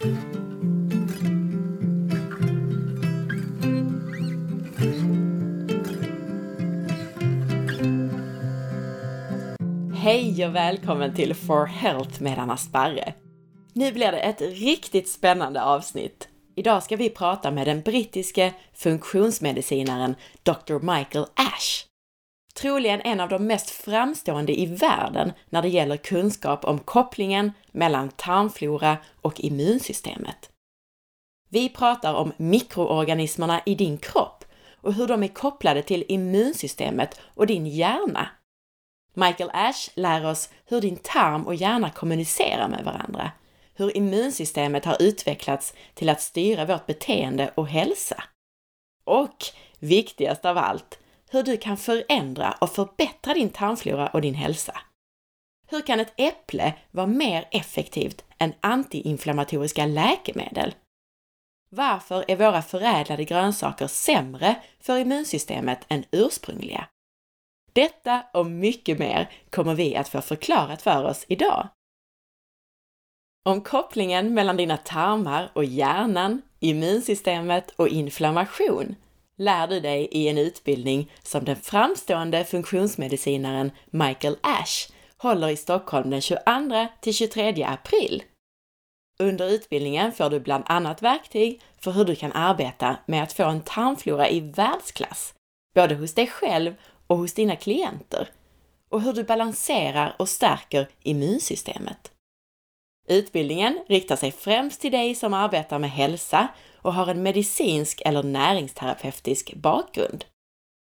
Hej och välkommen till For Health med Anna Sparre! Nu blir det ett riktigt spännande avsnitt. Idag ska vi prata med den brittiske funktionsmedicinaren Dr. Michael Ash. Troligen en av de mest framstående i världen när det gäller kunskap om kopplingen mellan tarmflora och immunsystemet. Vi pratar om mikroorganismerna i din kropp och hur de är kopplade till immunsystemet och din hjärna Michael Ash lär oss hur din tarm och hjärna kommunicerar med varandra, hur immunsystemet har utvecklats till att styra vårt beteende och hälsa. Och viktigast av allt, hur du kan förändra och förbättra din tarmflora och din hälsa. Hur kan ett äpple vara mer effektivt än antiinflammatoriska läkemedel? Varför är våra förädlade grönsaker sämre för immunsystemet än ursprungliga? Detta och mycket mer kommer vi att få förklarat för oss idag. Om kopplingen mellan dina tarmar och hjärnan, immunsystemet och inflammation lär du dig i en utbildning som den framstående funktionsmedicinaren Michael Ash håller i Stockholm den 22 till 23 april. Under utbildningen får du bland annat verktyg för hur du kan arbeta med att få en tarmflora i världsklass, både hos dig själv och hos dina klienter och hur du balanserar och stärker immunsystemet. Utbildningen riktar sig främst till dig som arbetar med hälsa och har en medicinsk eller näringsterapeutisk bakgrund.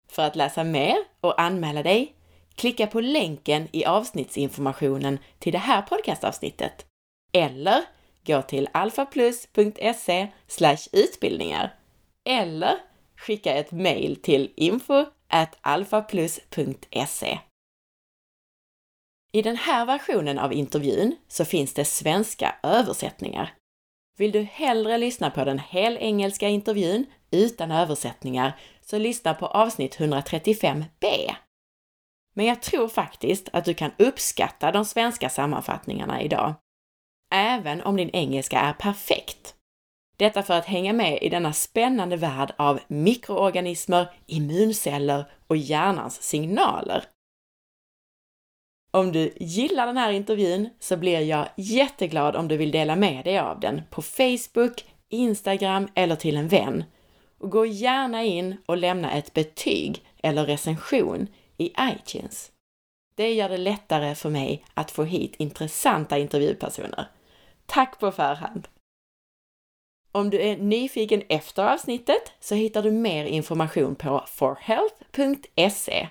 För att läsa mer och anmäla dig, klicka på länken i avsnittsinformationen till det här podcastavsnittet eller gå till alfaplus.se utbildningar eller skicka ett mejl till info alfaplus.se. I den här versionen av intervjun så finns det svenska översättningar. Vill du hellre lyssna på den helengelska intervjun utan översättningar så lyssna på avsnitt 135b. Men jag tror faktiskt att du kan uppskatta de svenska sammanfattningarna idag, även om din engelska är perfekt. Detta för att hänga med i denna spännande värld av mikroorganismer, immunceller och hjärnans signaler. Om du gillar den här intervjun så blir jag jätteglad om du vill dela med dig av den på Facebook, Instagram eller till en vän. Och gå gärna in och lämna ett betyg eller recension i iTunes. Det gör det lättare för mig att få hit intressanta intervjupersoner. Tack på förhand! Om du är nyfiken efter avsnittet så hittar du mer information på forhealth.se.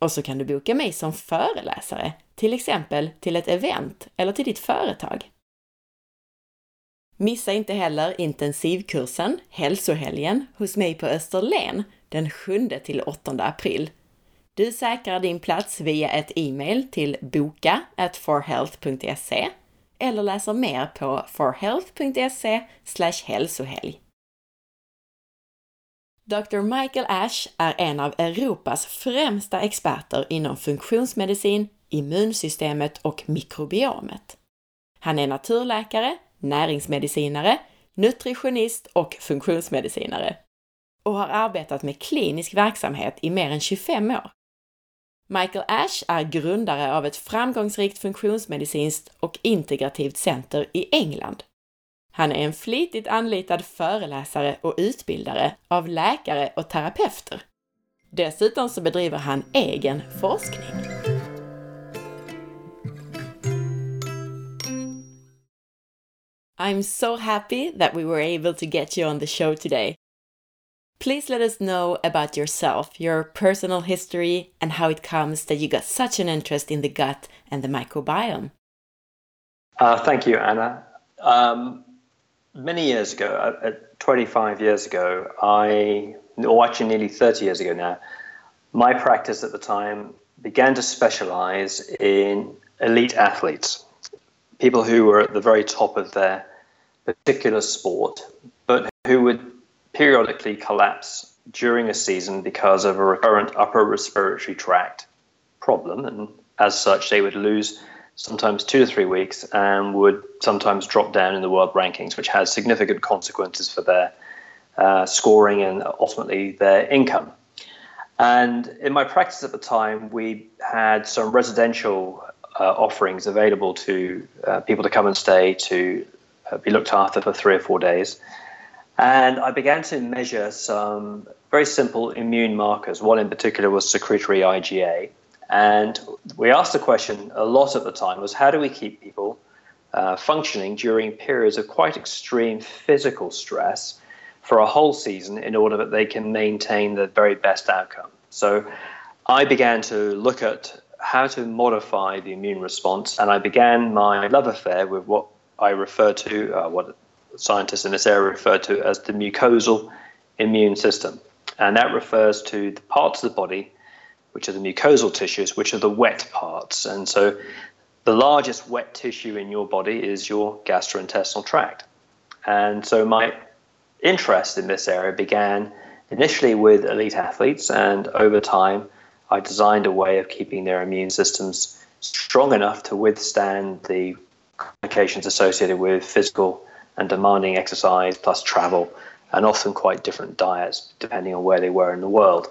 Och så kan du boka mig som föreläsare, till exempel till ett event eller till ditt företag. Missa inte heller intensivkursen Hälsohelgen hos mig på Österlen den 7 till 8 april. Du säkrar din plats via ett e-mail till boka forhealth.se eller läser mer på forhealth.se hälsohelg. Dr. Michael Ash är en av Europas främsta experter inom funktionsmedicin, immunsystemet och mikrobiomet. Han är naturläkare, näringsmedicinare, nutritionist och funktionsmedicinare och har arbetat med klinisk verksamhet i mer än 25 år. Michael Ash är grundare av ett framgångsrikt funktionsmedicinskt och integrativt center i England. Han är en flitigt anlitad föreläsare och utbildare av läkare och terapeuter. Dessutom så bedriver han egen forskning. I'm so happy that we were able to get you on the show today. Please let us know about yourself, your personal history, and how it comes that you got such an interest in the gut and the microbiome. Uh, thank you, Anna. Um, many years ago, uh, uh 25 years ago, I, or actually nearly 30 years ago now, my practice at the time began to specialize in elite athletes, people who were at the very top of their particular sport, but who would periodically collapse during a season because of a recurrent upper respiratory tract problem, and as such, they would lose sometimes two to three weeks, and would sometimes drop down in the world rankings, which has significant consequences for their uh, scoring and ultimately their income. And in my practice at the time, we had some residential uh, offerings available to uh, people to come and stay to uh, be looked after for three or four days. And I began to measure some very simple immune markers. One in particular was secretory IgA. And we asked the question a lot at the time was how do we keep people uh, functioning during periods of quite extreme physical stress for a whole season in order that they can maintain the very best outcome. So I began to look at how to modify the immune response, and I began my love affair with what I refer to, uh, what scientists in this area refer to as the mucosal immune system. And that refers to the parts of the body which are the mucosal tissues, which are the wet parts. And so the largest wet tissue in your body is your gastrointestinal tract. And so my interest in this area began initially with elite athletes, and over time, I designed a way of keeping their immune systems strong enough to withstand the complications associated with physical and demanding exercise plus travel, and often quite different diets depending on where they were in the world.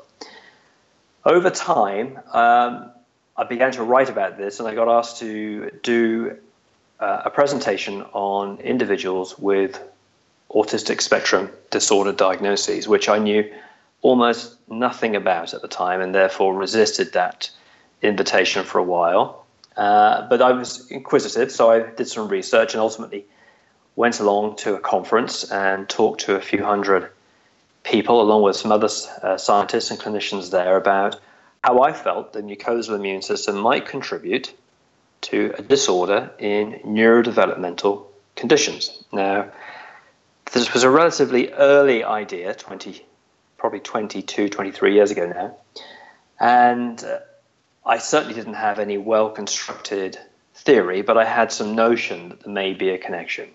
Over time, um, I began to write about this, and I got asked to do uh, a presentation on individuals with autistic spectrum disorder diagnoses, which I knew almost nothing about at the time and therefore resisted that invitation for a while. Uh, but I was inquisitive, so I did some research and ultimately went along to a conference and talked to a few hundred people, along with some other uh, scientists and clinicians there, about how I felt the mucosal immune system might contribute to a disorder in neurodevelopmental conditions. Now, this was a relatively early idea, 20, probably 22, 23 years ago now. And uh, I certainly didn't have any well constructed theory, but I had some notion that there may be a connection.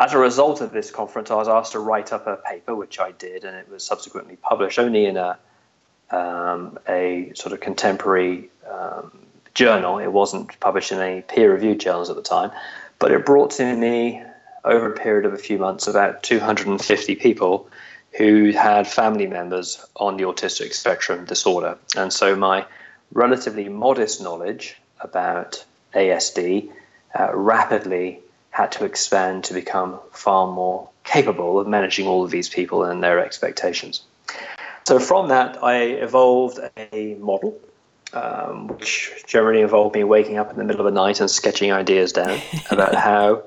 As a result of this conference, I was asked to write up a paper, which I did, and it was subsequently published only in a, um, a sort of contemporary um, journal. It wasn't published in any peer reviewed journals at the time, but it brought to me over a period of a few months, about 250 people who had family members on the autistic spectrum disorder. And so my relatively modest knowledge about ASD uh, rapidly had to expand to become far more capable of managing all of these people and their expectations. So from that, I evolved a model, um, which generally involved me waking up in the middle of the night and sketching ideas down about how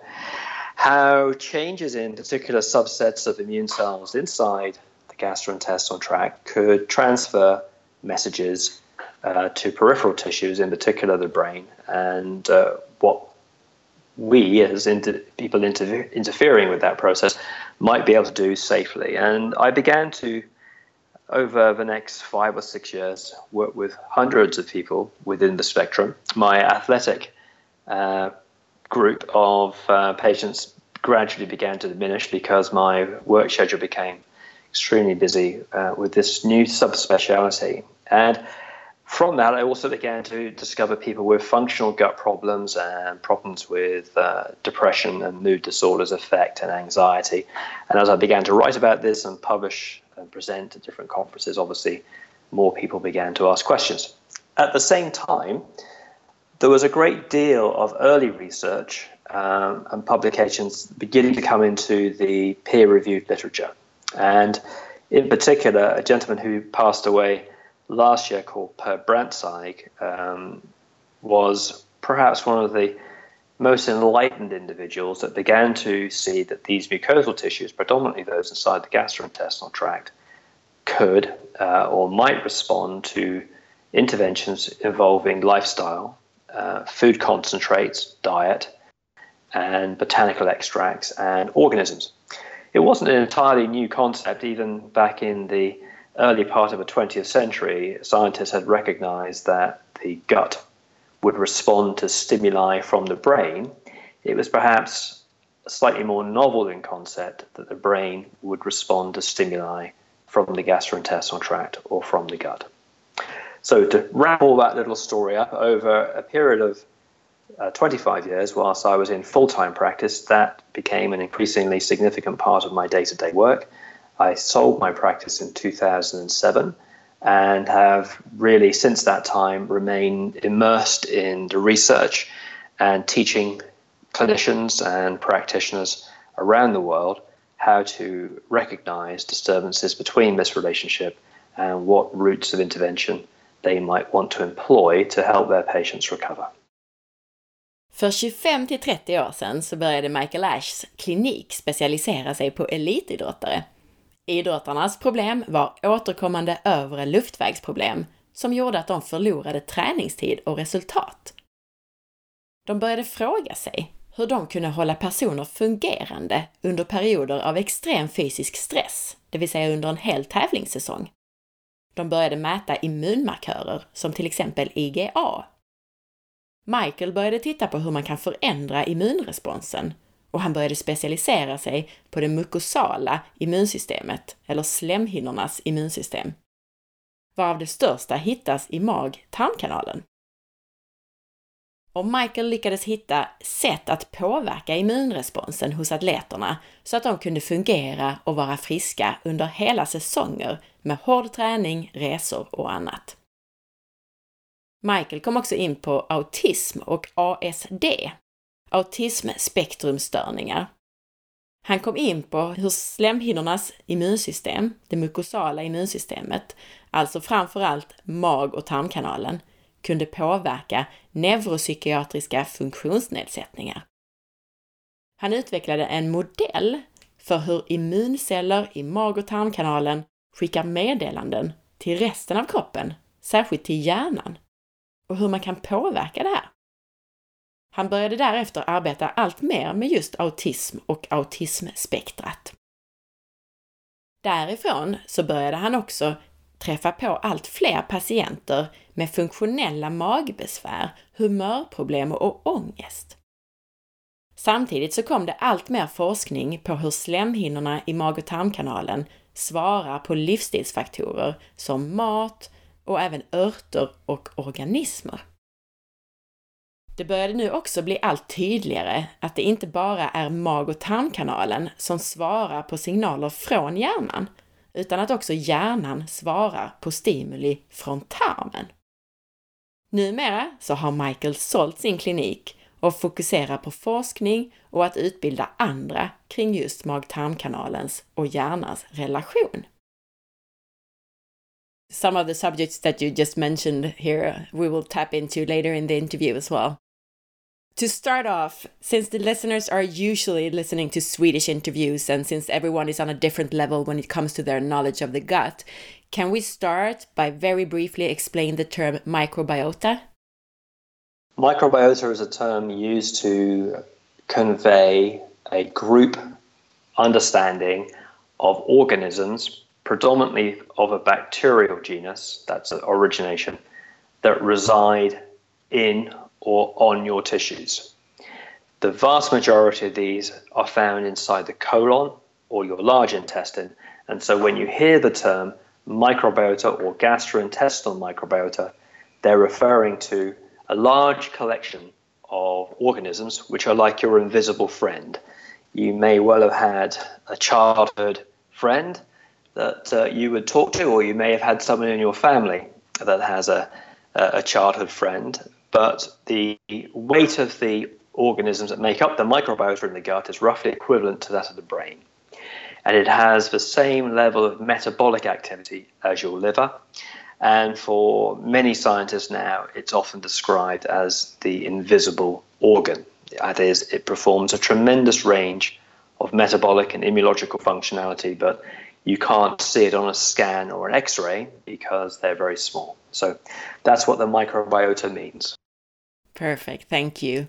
how changes in particular subsets of immune cells inside the gastrointestinal tract could transfer messages uh, to peripheral tissues, in particular the brain, and uh, what we, as inter- people inter- interfering with that process, might be able to do safely. And I began to, over the next five or six years, work with hundreds of people within the spectrum. My athletic uh, group of uh, patients gradually began to diminish because my work schedule became extremely busy uh, with this new subspecialty. And from that, I also began to discover people with functional gut problems and problems with uh, depression and mood disorders affect and anxiety. And as I began to write about this and publish and present at different conferences, obviously more people began to ask questions. At the same time, there was a great deal of early research um, and publications beginning to come into the peer reviewed literature. And in particular, a gentleman who passed away last year called Per Brandtzæg um, was perhaps one of the most enlightened individuals that began to see that these mucosal tissues, predominantly those inside the gastrointestinal tract, could uh, or might respond to interventions involving lifestyle uh, food concentrates, diet, and botanical extracts and organisms. It wasn't an entirely new concept, even back in the early part of the 20th century. Scientists had recognized that the gut would respond to stimuli from the brain. It was perhaps slightly more novel in concept that the brain would respond to stimuli from the gastrointestinal tract or from the gut. So, to wrap all that little story up, over a period of uh, 25 years, whilst I was in full time practice, that became an increasingly significant part of my day to day work. I sold my practice in 2007 and have really, since that time, remained immersed in the research and teaching clinicians and practitioners around the world how to recognize disturbances between this relationship and what routes of intervention they might want to employ to help their patients recover. För 25 till 30 år sedan så började Michael Ashs klinik specialisera sig på elitidrottare. Idrottarnas problem var återkommande övre luftvägsproblem som gjorde att de förlorade träningstid och resultat. De började fråga sig hur de kunde hålla personer fungerande under perioder av extrem fysisk stress, det vill säga under en hel tävlingssäsong. De började mäta immunmarkörer som till exempel IGA. Michael började titta på hur man kan förändra immunresponsen och han började specialisera sig på det mukosala immunsystemet, eller slemhinnornas immunsystem, varav det största hittas i mag-tarmkanalen. Och Michael lyckades hitta sätt att påverka immunresponsen hos atleterna så att de kunde fungera och vara friska under hela säsonger med hård träning, resor och annat. Michael kom också in på autism och ASD, autismspektrumstörningar. Han kom in på hur slemhinnornas immunsystem, det mukosala immunsystemet, alltså framförallt mag och tarmkanalen, kunde påverka neuropsykiatriska funktionsnedsättningar. Han utvecklade en modell för hur immunceller i mag och tarmkanalen skickar meddelanden till resten av kroppen, särskilt till hjärnan, och hur man kan påverka det här. Han började därefter arbeta allt mer med just autism och autismspektrat. Därifrån så började han också träffa på allt fler patienter med funktionella magbesvär, humörproblem och ångest. Samtidigt så kom det allt mer forskning på hur slemhinnorna i mag och tarmkanalen svarar på livsstilsfaktorer som mat och även örter och organismer. Det började nu också bli allt tydligare att det inte bara är mag och tarmkanalen som svarar på signaler från hjärnan, utan att också hjärnan svarar på stimuli från tarmen. Numera så har Michael sålt sin klinik och fokuserar på forskning och att utbilda andra kring just mag-tarmkanalens och hjärnans relation. Some of the subjects that you just mentioned here uh, we will tap into later in the interview as well. To start off, since the listeners are usually listening to Swedish interviews and since everyone is on a different level when it comes to their knowledge of the gut, can we start by very briefly explain the term microbiota? Microbiota is a term used to convey a group understanding of organisms, predominantly of a bacterial genus, that's an origination, that reside in or on your tissues. The vast majority of these are found inside the colon or your large intestine. And so when you hear the term microbiota or gastrointestinal microbiota, they're referring to a large collection of organisms which are like your invisible friend. You may well have had a childhood friend that uh, you would talk to, or you may have had someone in your family that has a, a childhood friend but the weight of the organisms that make up the microbiota in the gut is roughly equivalent to that of the brain. And it has the same level of metabolic activity as your liver. And for many scientists now, it's often described as the invisible organ. That is, it performs a tremendous range of metabolic and immunological functionality, but you can't see it on a scan or an x ray because they're very small. So that's what the microbiota means. Perfect, thank you.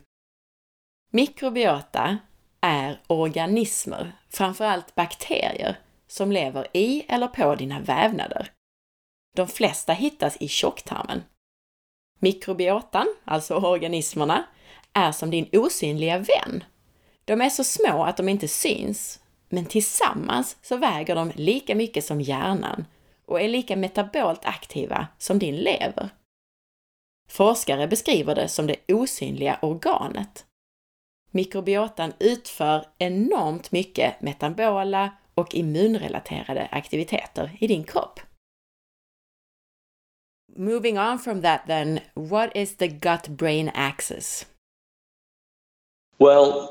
Mikrobiota är organismer, framförallt bakterier, som lever i eller på dina vävnader. De flesta hittas i tjocktarmen. Mikrobiotan, alltså organismerna, är som din osynliga vän. De är så små att de inte syns, men tillsammans så väger de lika mycket som hjärnan och är lika metabolt aktiva som din lever. Forskare beskriver det som det osynliga organet. Mikrobiotan utför enormt mycket metabola och immunrelaterade aktiviteter i din kropp. Moving on from that then, what is the gut-brain axis? Well,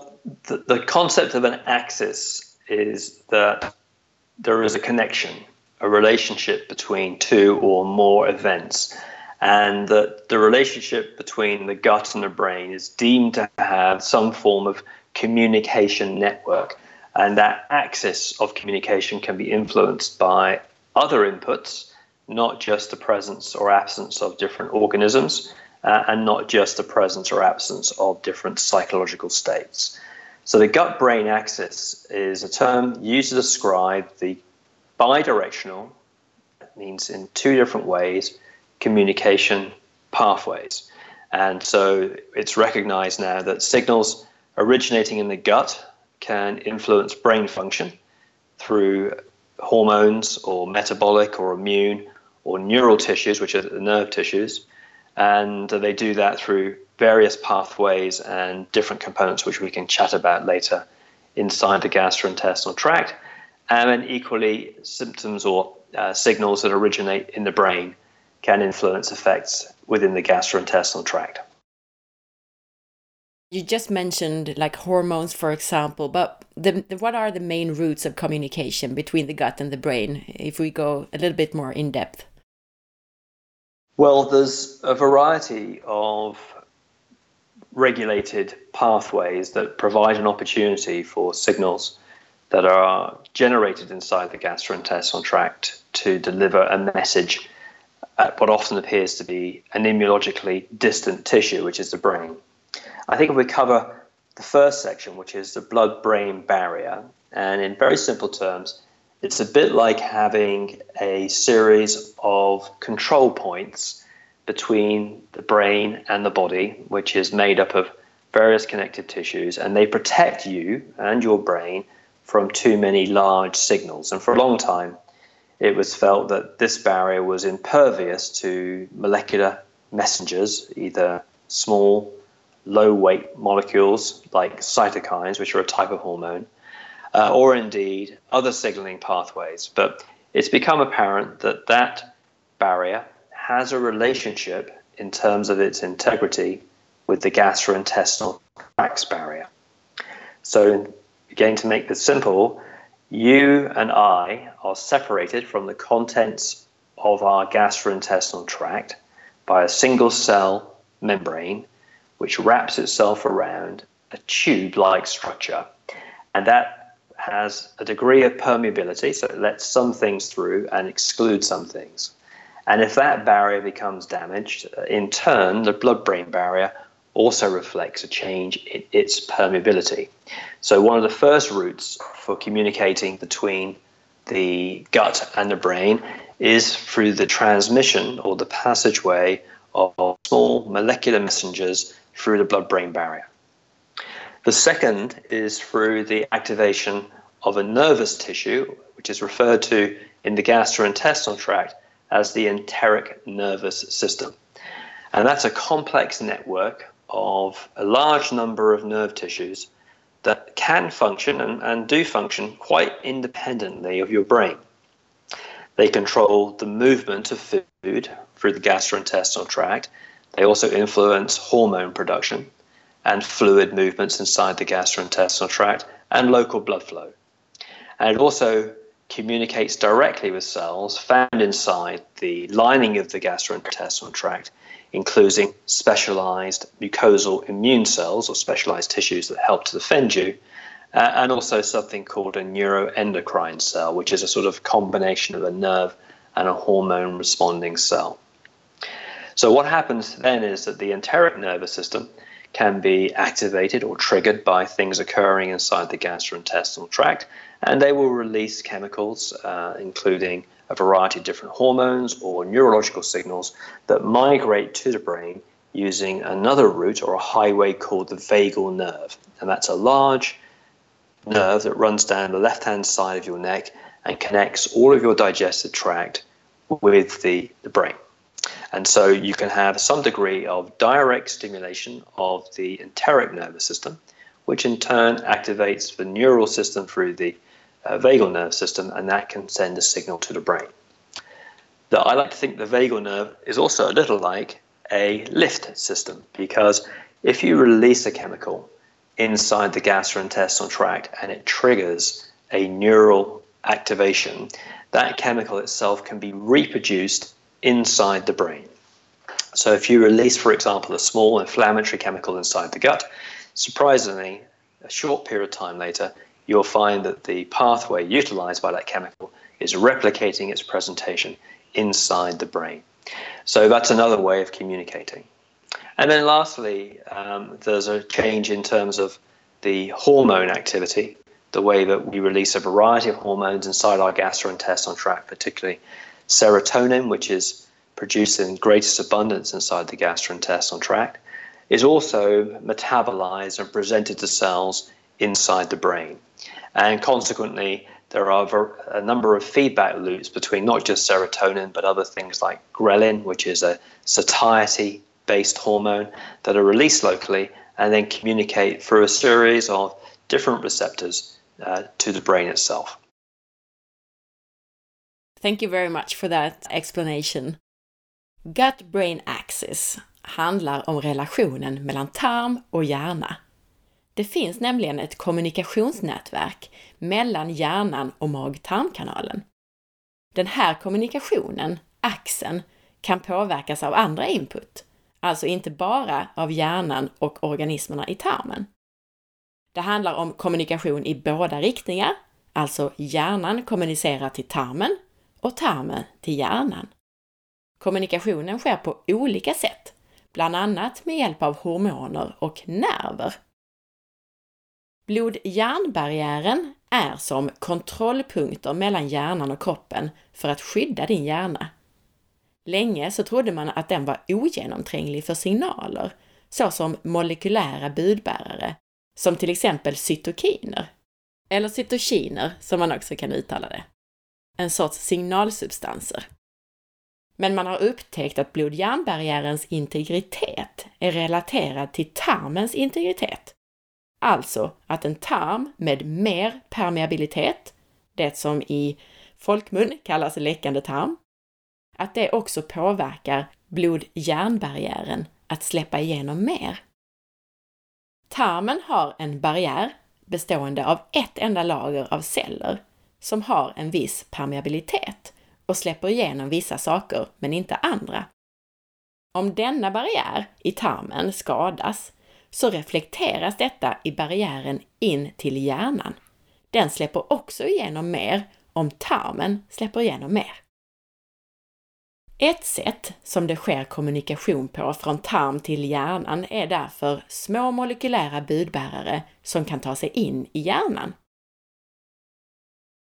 the, the concept of an axis is that there is a connection, a relationship between two or more events and that the relationship between the gut and the brain is deemed to have some form of communication network. And that axis of communication can be influenced by other inputs, not just the presence or absence of different organisms, uh, and not just the presence or absence of different psychological states. So, the gut brain axis is a term used to describe the bidirectional, that means in two different ways, communication pathways. And so it's recognized now that signals originating in the gut can influence brain function through hormones or metabolic or immune or neural tissues, which are the nerve tissues. And they do that through various pathways and different components, which we can chat about later inside the gastrointestinal tract. And then equally, symptoms or uh, signals that originate in the brain can influence effects within the gastrointestinal tract. You just mentioned like hormones, for example, but the, the, what are the main routes of communication between the gut and the brain if we go a little bit more in depth? Well, there's a variety of regulated pathways that provide an opportunity for signals that are generated inside the gastrointestinal tract to deliver a message at what often appears to be an immunologically distant tissue, which is the brain. I think if we cover the first section, which is the blood brain barrier, and in very simple terms, it's a bit like having a series of control points between the brain and the body, which is made up of various connective tissues, and they protect you and your brain from too many large signals. And for a long time, it was felt that this barrier was impervious to molecular messengers, either small, low weight molecules like cytokines, which are a type of hormone, uh, or indeed other signaling pathways. But it's become apparent that that barrier has a relationship in terms of its integrity with the gastrointestinal tract barrier. So, again, to make this simple, you and I are separated from the contents of our gastrointestinal tract by a single cell membrane which wraps itself around a tube like structure. And that has a degree of permeability, so it lets some things through and excludes some things. And if that barrier becomes damaged, uh, in turn, the blood brain barrier also reflects a change in its permeability. So, one of the first routes for communicating between the gut and the brain is through the transmission or the passageway of small molecular messengers through the blood brain barrier. The second is through the activation of a nervous tissue, which is referred to in the gastrointestinal tract as the enteric nervous system. And that's a complex network of a large number of nerve tissues that can function and, and do function quite independently of your brain. They control the movement of food through the gastrointestinal tract. They also influence hormone production and fluid movements inside the gastrointestinal tract and local blood flow. And it also communicates directly with cells found inside the lining of the gastrointestinal tract including specialized mucosal immune cells or specialized tissues that help to defend you, uh, and also something called a neuroendocrine cell, which is a sort of combination of a nerve and a hormone responding cell. So, what happens then is that the enteric nervous system can be activated or triggered by things occurring inside the gastrointestinal tract, and they will release chemicals, uh, including a variety of different hormones or neurological signals that migrate to the brain using another route or a highway called the vagal nerve. And that's a large nerve that runs down the left hand side of your neck and connects all of your digestive tract with the, the brain. And so you can have some degree of direct stimulation of the enteric nervous system, which in turn activates the neural system through the uh, vagal nerve system, and that can send a signal to the brain. That I like to think the vagal nerve is also a little like a lift system because if you release a chemical inside the gastrointestinal tract and it triggers a neural activation, that chemical itself can be reproduced inside the brain. So if you release, for example, a small inflammatory chemical inside the gut, surprisingly, a short period of time later, you'll find that the pathway utilized by that chemical is replicating its presentation inside the brain. So that's another way of communicating. And then lastly, um, there's a change in terms of the hormone activity, the way that we release a variety of hormones inside our gastrointestinal tract, particularly serotonin, which is produced in greatest abundance inside the gastrointestinal tract, is also metabolized and presented to cells inside the brain. And consequently, there are a number of feedback loops between not just serotonin, but other things like ghrelin, which is a satiety based hormone, that are released locally and then communicate through a series of different receptors uh, to the brain itself. Thank you very much for that explanation. Gut-brain axis handlar om relationen mellan tarm och hjärna. Det finns nämligen ett kommunikationsnätverk mellan hjärnan och mag-tarmkanalen. Den här kommunikationen, axeln, kan påverkas av andra input, alltså inte bara av hjärnan och organismerna i tarmen. Det handlar om kommunikation i båda riktningar, alltså hjärnan kommunicerar till tarmen och tarmen till hjärnan. Kommunikationen sker på olika sätt, bland annat med hjälp av hormoner och nerver. Blod-hjärnbarriären är som kontrollpunkter mellan hjärnan och kroppen för att skydda din hjärna. Länge så trodde man att den var ogenomtränglig för signaler, såsom molekylära budbärare, som till exempel cytokiner, eller cytokiner som man också kan uttala det. En sorts signalsubstanser. Men man har upptäckt att blod-hjärnbarriärens integritet är relaterad till tarmens integritet Alltså att en tarm med mer permeabilitet, det som i folkmun kallas läckande tarm, att det också påverkar blod-hjärnbarriären att släppa igenom mer. Tarmen har en barriär bestående av ett enda lager av celler som har en viss permeabilitet och släpper igenom vissa saker men inte andra. Om denna barriär i tarmen skadas så reflekteras detta i barriären in till hjärnan. Den släpper också igenom mer om tarmen släpper igenom mer. Ett sätt som det sker kommunikation på från tarm till hjärnan är därför små molekylära budbärare som kan ta sig in i hjärnan.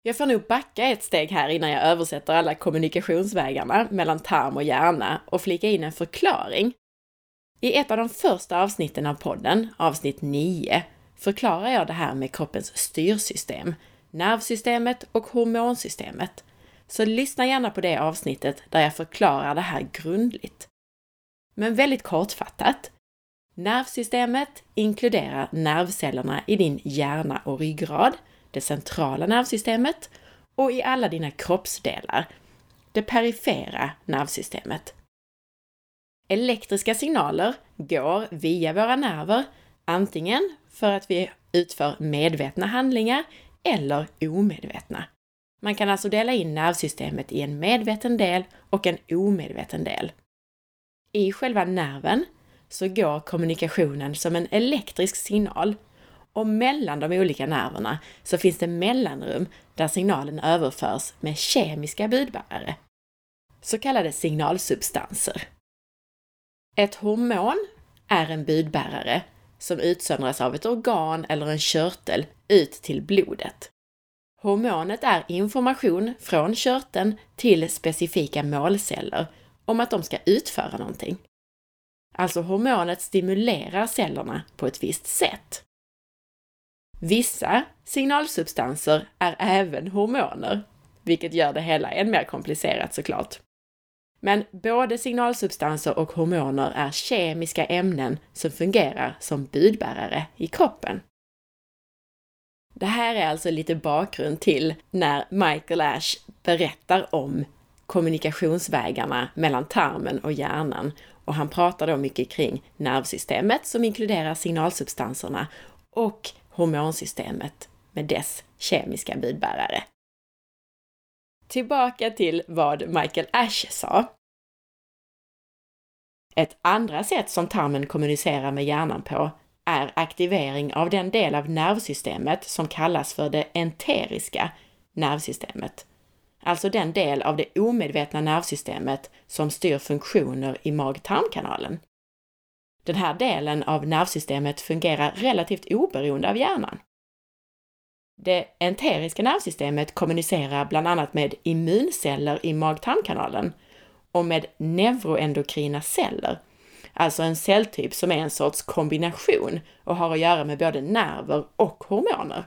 Jag får nog backa ett steg här innan jag översätter alla kommunikationsvägarna mellan tarm och hjärna och flika in en förklaring i ett av de första avsnitten av podden, avsnitt 9, förklarar jag det här med kroppens styrsystem, nervsystemet och hormonsystemet. Så lyssna gärna på det avsnittet där jag förklarar det här grundligt. Men väldigt kortfattat. Nervsystemet inkluderar nervcellerna i din hjärna och ryggrad, det centrala nervsystemet, och i alla dina kroppsdelar, det perifera nervsystemet. Elektriska signaler går via våra nerver, antingen för att vi utför medvetna handlingar eller omedvetna. Man kan alltså dela in nervsystemet i en medveten del och en omedveten del. I själva nerven så går kommunikationen som en elektrisk signal och mellan de olika nerverna så finns det mellanrum där signalen överförs med kemiska budbärare, så kallade signalsubstanser. Ett hormon är en budbärare som utsöndras av ett organ eller en körtel ut till blodet. Hormonet är information från körteln till specifika målceller om att de ska utföra någonting. Alltså hormonet stimulerar cellerna på ett visst sätt. Vissa signalsubstanser är även hormoner, vilket gör det hela än mer komplicerat såklart. Men både signalsubstanser och hormoner är kemiska ämnen som fungerar som budbärare i kroppen. Det här är alltså lite bakgrund till när Michael Ash berättar om kommunikationsvägarna mellan tarmen och hjärnan och han pratar då mycket kring nervsystemet som inkluderar signalsubstanserna och hormonsystemet med dess kemiska budbärare. Tillbaka till vad Michael Ash sa. Ett andra sätt som tarmen kommunicerar med hjärnan på är aktivering av den del av nervsystemet som kallas för det enteriska nervsystemet. Alltså den del av det omedvetna nervsystemet som styr funktioner i mag-tarmkanalen. Den här delen av nervsystemet fungerar relativt oberoende av hjärnan. Det enteriska nervsystemet kommunicerar bland annat med immunceller i mag-tarmkanalen och med neuroendokrina celler, alltså en celltyp som är en sorts kombination och har att göra med både nerver och hormoner.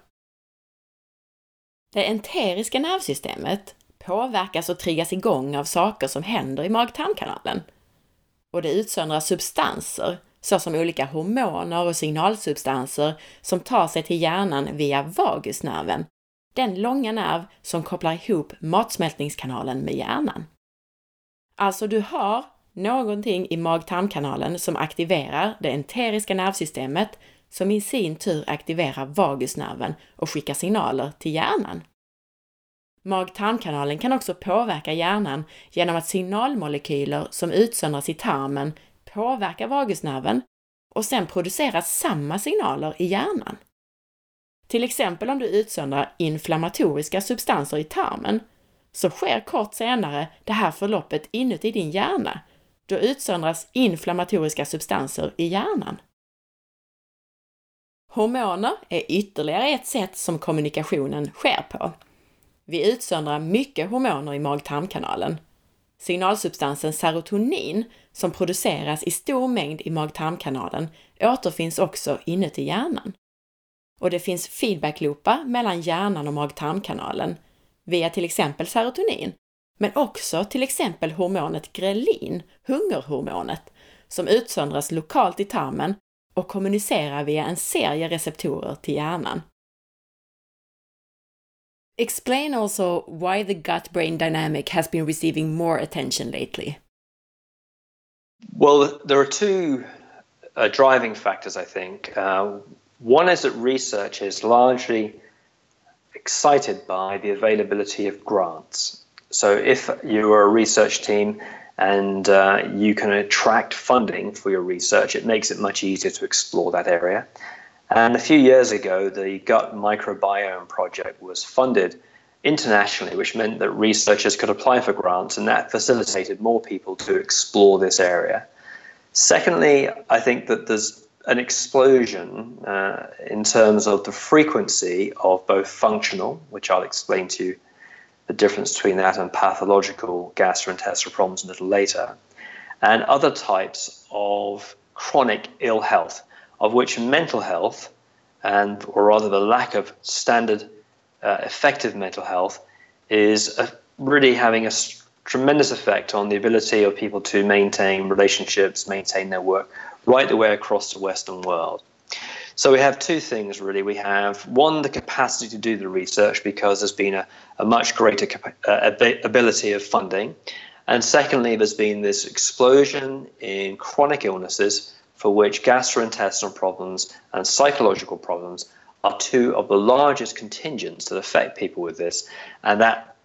Det enteriska nervsystemet påverkas och triggas igång av saker som händer i mag-tarmkanalen. Och det utsöndrar substanser, såsom olika hormoner och signalsubstanser som tar sig till hjärnan via vagusnerven, den långa nerv som kopplar ihop matsmältningskanalen med hjärnan. Alltså, du har någonting i mag-tarmkanalen som aktiverar det enteriska nervsystemet som i sin tur aktiverar vagusnerven och skickar signaler till hjärnan. Mag-tarmkanalen kan också påverka hjärnan genom att signalmolekyler som utsöndras i tarmen påverkar vagusnerven och sen producerar samma signaler i hjärnan. Till exempel om du utsöndrar inflammatoriska substanser i tarmen så sker kort senare det här förloppet inuti din hjärna. Då utsöndras inflammatoriska substanser i hjärnan. Hormoner är ytterligare ett sätt som kommunikationen sker på. Vi utsöndrar mycket hormoner i mag-tarmkanalen. Signalsubstansen serotonin, som produceras i stor mängd i mag-tarmkanalen, återfinns också inuti hjärnan. Och det finns feedbackloopar mellan hjärnan och mag-tarmkanalen via till exempel serotonin, men också till exempel hormonet grelin, hungerhormonet, som utsöndras lokalt i tarmen och kommunicerar via en serie receptorer till hjärnan. Explain also why the gut brain dynamic has been receiving more attention lately. Well, there are two uh, driving factors, I think. Uh, one is that research is largely excited by the availability of grants. So, if you are a research team and uh, you can attract funding for your research, it makes it much easier to explore that area. And a few years ago, the Gut Microbiome Project was funded internationally, which meant that researchers could apply for grants, and that facilitated more people to explore this area. Secondly, I think that there's an explosion uh, in terms of the frequency of both functional, which I'll explain to you the difference between that and pathological gastrointestinal problems a little later, and other types of chronic ill health of which mental health, and or rather the lack of standard uh, effective mental health, is a, really having a tremendous effect on the ability of people to maintain relationships, maintain their work, right the way across the Western world. So we have two things really. We have one, the capacity to do the research because there's been a, a much greater uh, ability of funding. And secondly, there's been this explosion in chronic illnesses for which gastrointestinal problems and psychological problems are two of the largest contingents that affect people with this. And that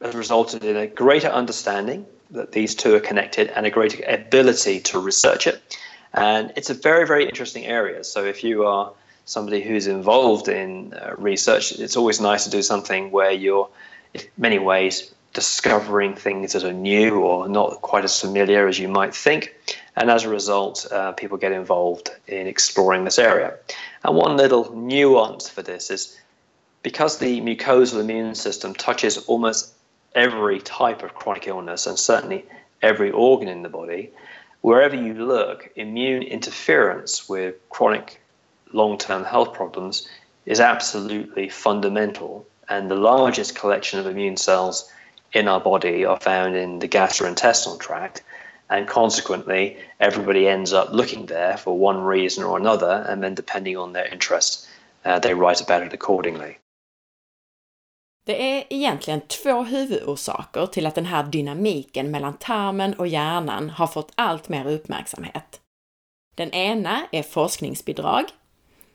has resulted in a greater understanding that these two are connected and a greater ability to research it. And it's a very, very interesting area. So if you are somebody who's involved in uh, research, it's always nice to do something where you're, in many ways, discovering things that are new or not quite as familiar as you might think. And as a result, uh, people get involved in exploring this area. And one little nuance for this is because the mucosal immune system touches almost every type of chronic illness and certainly every organ in the body, wherever you look, immune interference with chronic long term health problems is absolutely fundamental. And the largest collection of immune cells in our body are found in the gastrointestinal tract, and consequently, everybody ends up looking there for one reason or another, and then depending on their interest, uh, they write about it accordingly. Det är egentligen två huvudorsaker till att den här dynamiken mellan tarmen och hjärnan har fått allt mer uppmärksamhet. Den ena är forskningsbidrag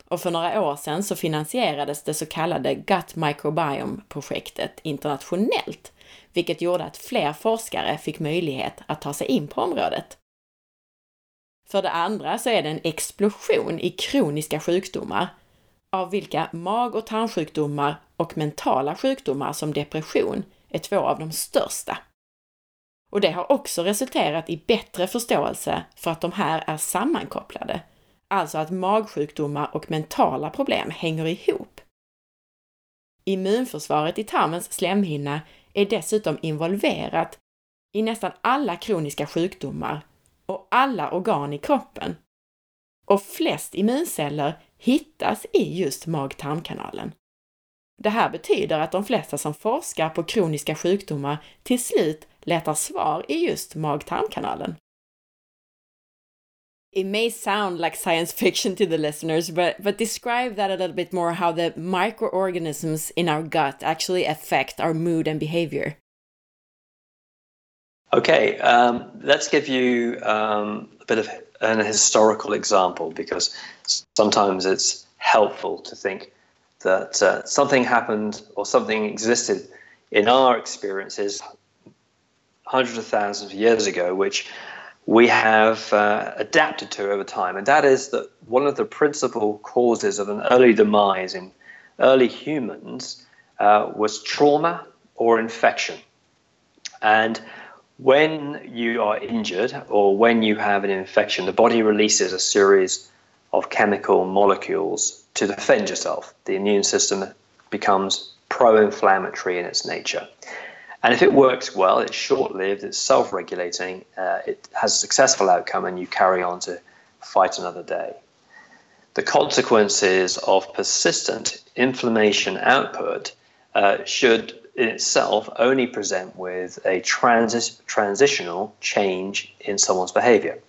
och för några år sedan så finansierades det så kallade Gut Microbiome-projektet internationellt, vilket gjorde att fler forskare fick möjlighet att ta sig in på området. För det andra så är det en explosion i kroniska sjukdomar, av vilka mag och tarmsjukdomar och mentala sjukdomar som depression är två av de största. Och det har också resulterat i bättre förståelse för att de här är sammankopplade, alltså att magsjukdomar och mentala problem hänger ihop. Immunförsvaret i tarmens slemhinna är dessutom involverat i nästan alla kroniska sjukdomar och alla organ i kroppen. Och flest immunceller hittas i just mag-tarmkanalen. Det här betyder att de flesta som forskar på kroniska sjukdomar till slut letar svar i just mag-tarmkanalen. It may sound like science fiction to the listeners, but, but describe that a little bit more how the microorganisms in our gut actually affect our mood and behavior. Okay, um, let's give you um, a bit of an historical example because sometimes it's helpful to think that uh, something happened or something existed in our experiences hundreds of thousands of years ago, which we have uh, adapted to over time. And that is that one of the principal causes of an early demise in early humans uh, was trauma or infection. And when you are injured or when you have an infection, the body releases a series of chemical molecules to defend yourself. The immune system becomes pro inflammatory in its nature. And if it works well, it's short lived, it's self regulating, uh, it has a successful outcome, and you carry on to fight another day. The consequences of persistent inflammation output uh, should in itself only present with a transi- transitional change in someone's behavior.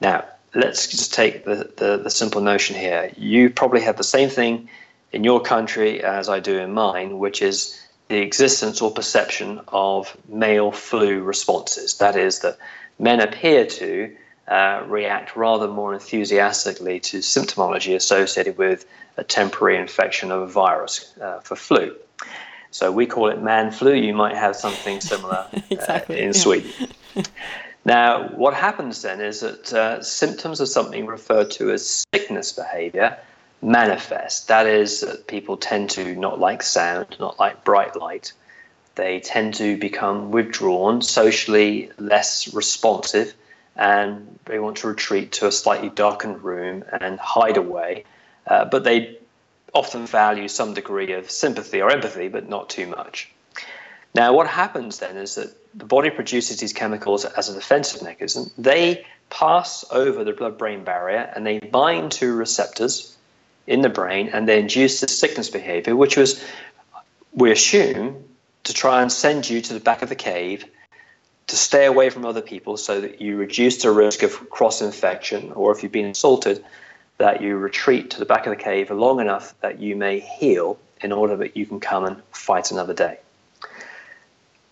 Now, let's just take the, the, the, simple notion here. You probably have the same thing in your country as I do in mine, which is the existence or perception of male flu responses. That is, that men appear to uh, react rather more enthusiastically to symptomology associated with a temporary infection of a virus uh, for flu. So we call it man flu. You might have something similar exactly, uh, in yeah. Sweden. now, what happens then is that uh, symptoms of something referred to as sickness behavior manifest. That is, that people tend to not like sound, not like bright light. They tend to become withdrawn, socially less responsive, and they want to retreat to a slightly darkened room and hide away. Uh, but they often value some degree of sympathy or empathy, but not too much. Now, what happens then is that the body produces these chemicals as a defensive mechanism. They pass over the blood brain barrier and they bind to receptors in the brain and they induce this sickness behavior, which was, we assume, to try and send you to the back of the cave to stay away from other people so that you reduce the risk of cross infection or if you've been assaulted that you retreat to the back of the cave long enough that you may heal in order that you can come and fight another day.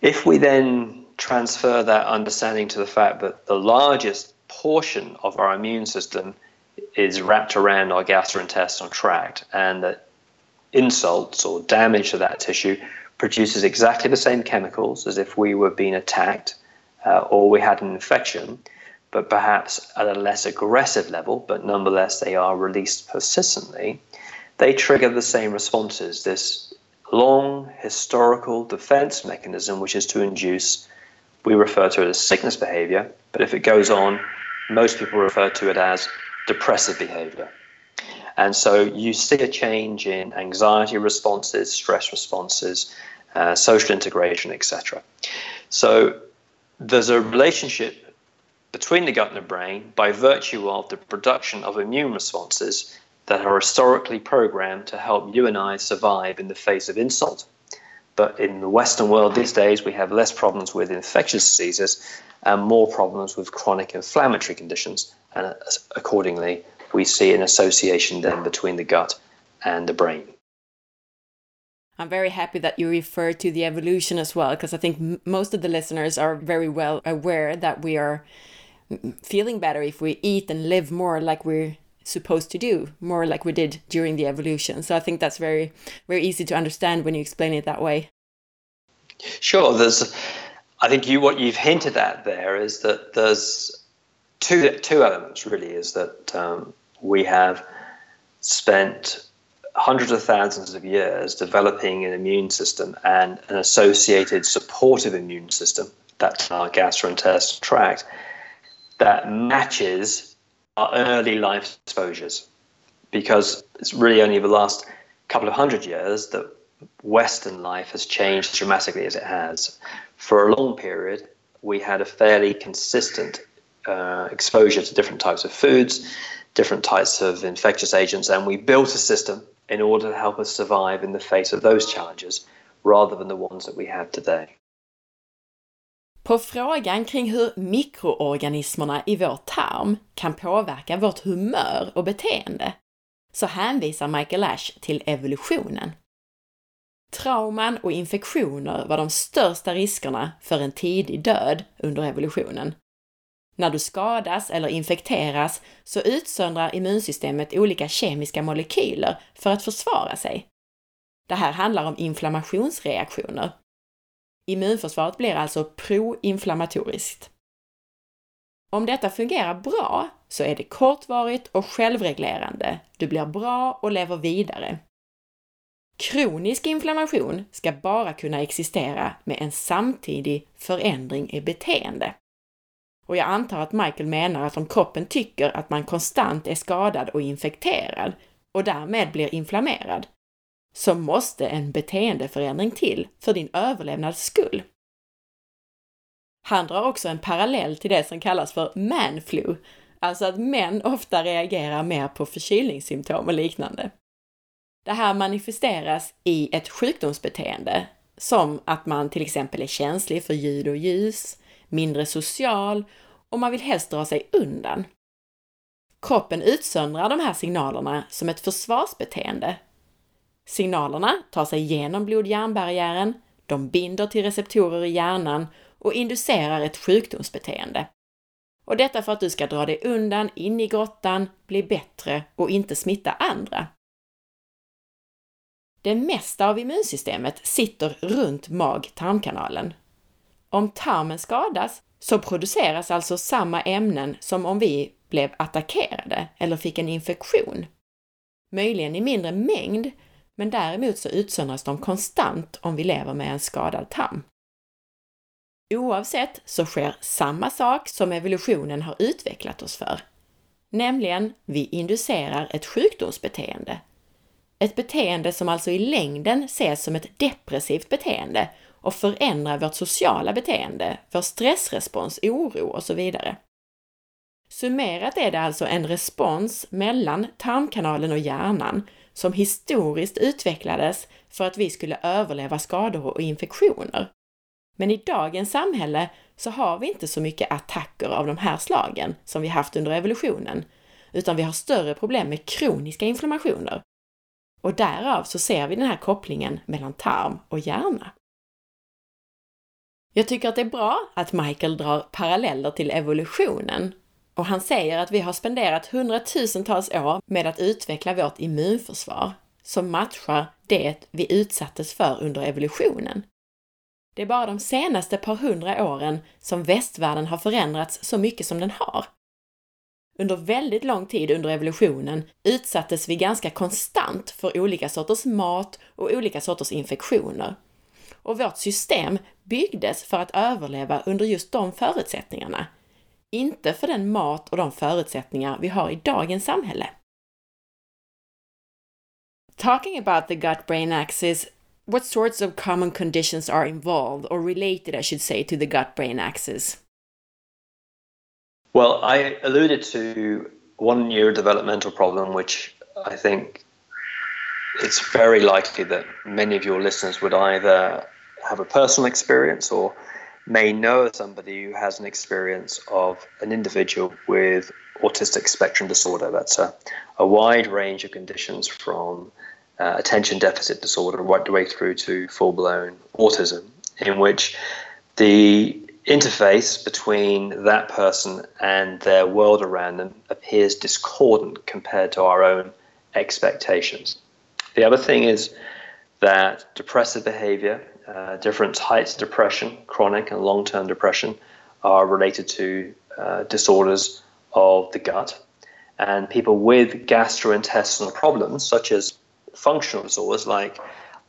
If we then transfer that understanding to the fact that the largest portion of our immune system is wrapped around our gastrointestinal tract and that insults or damage to that tissue produces exactly the same chemicals as if we were being attacked uh, or we had an infection, but perhaps at a less aggressive level, but nonetheless they are released persistently, they trigger the same responses. This long historical defense mechanism, which is to induce, we refer to it as sickness behavior, but if it goes on, most people refer to it as depressive behavior. And so you see a change in anxiety responses, stress responses, uh, social integration, etc. So there's a relationship between the gut and the brain by virtue of the production of immune responses that are historically programmed to help you and I survive in the face of insult, But in the Western world these days, we have less problems with infectious diseases and more problems with chronic inflammatory conditions. And accordingly, we see an association then between the gut and the brain. I'm very happy that you refer to the evolution as well, because I think most of the listeners are very well aware that we are feeling better if we eat and live more like we're supposed to do, more like we did during the evolution. So I think that's very, very easy to understand when you explain it that way. Sure. There's, I think you what you've hinted at there is that there's two two elements really. Is that um, we have spent hundreds of thousands of years developing an immune system and an associated supportive immune system, that's our gastrointestinal tract, that matches our early life exposures. Because it's really only the last couple of hundred years that Western life has changed dramatically as it has. For a long period, we had a fairly consistent uh, exposure to different types of foods, different types of infectious agents, and we built a system in order to help us survive in the face of those challenges rather than the ones that we have today. På frågan kring hur mikroorganismerna i vår tarm kan påverka vårt humör och beteende så hänvisar Michael Ash till evolutionen. Trauman och infektioner var de största riskerna för en tidig död under evolutionen när du skadas eller infekteras så utsöndrar immunsystemet olika kemiska molekyler för att försvara sig. Det här handlar om inflammationsreaktioner. Immunförsvaret blir alltså proinflammatoriskt. Om detta fungerar bra så är det kortvarigt och självreglerande. Du blir bra och lever vidare. Kronisk inflammation ska bara kunna existera med en samtidig förändring i beteende. Och jag antar att Michael menar att om kroppen tycker att man konstant är skadad och infekterad och därmed blir inflammerad, så måste en beteendeförändring till för din överlevnads skull. Han drar också en parallell till det som kallas för manflu, alltså att män ofta reagerar mer på förkylningssymptom och liknande. Det här manifesteras i ett sjukdomsbeteende, som att man till exempel är känslig för ljud och ljus, mindre social och man vill helst dra sig undan. Kroppen utsöndrar de här signalerna som ett försvarsbeteende. Signalerna tar sig genom blod-hjärnbarriären, de binder till receptorer i hjärnan och inducerar ett sjukdomsbeteende. Och detta för att du ska dra dig undan in i grottan, bli bättre och inte smitta andra. Det mesta av immunsystemet sitter runt mag-tarmkanalen om tarmen skadas så produceras alltså samma ämnen som om vi blev attackerade eller fick en infektion. Möjligen i mindre mängd, men däremot så utsöndras de konstant om vi lever med en skadad tarm. Oavsett så sker samma sak som evolutionen har utvecklat oss för. Nämligen, vi inducerar ett sjukdomsbeteende. Ett beteende som alltså i längden ses som ett depressivt beteende och förändra vårt sociala beteende, vår stressrespons, oro och så vidare. Summerat är det alltså en respons mellan tarmkanalen och hjärnan som historiskt utvecklades för att vi skulle överleva skador och infektioner. Men i dagens samhälle så har vi inte så mycket attacker av de här slagen som vi haft under evolutionen, utan vi har större problem med kroniska inflammationer. Och därav så ser vi den här kopplingen mellan tarm och hjärna. Jag tycker att det är bra att Michael drar paralleller till evolutionen och han säger att vi har spenderat hundratusentals år med att utveckla vårt immunförsvar som matchar det vi utsattes för under evolutionen. Det är bara de senaste par hundra åren som västvärlden har förändrats så mycket som den har. Under väldigt lång tid under evolutionen utsattes vi ganska konstant för olika sorters mat och olika sorters infektioner och vårt system byggdes för att överleva under just de förutsättningarna. Inte för den mat och de förutsättningar vi har i dagens samhälle. Talking about the gut-brain axis, what sorts of common conditions are involved or related, I should say, to the gut-brain axis? Well, I alluded to one neurodevelopmental problem, which I think it's very likely that many of your listeners would either have a personal experience or may know somebody who has an experience of an individual with autistic spectrum disorder. That's a, a wide range of conditions from uh, attention deficit disorder right the way through to full blown autism, in which the interface between that person and their world around them appears discordant compared to our own expectations. The other thing is that depressive behavior, uh, different types of depression, chronic and long term depression, are related to uh, disorders of the gut. And people with gastrointestinal problems, such as functional disorders like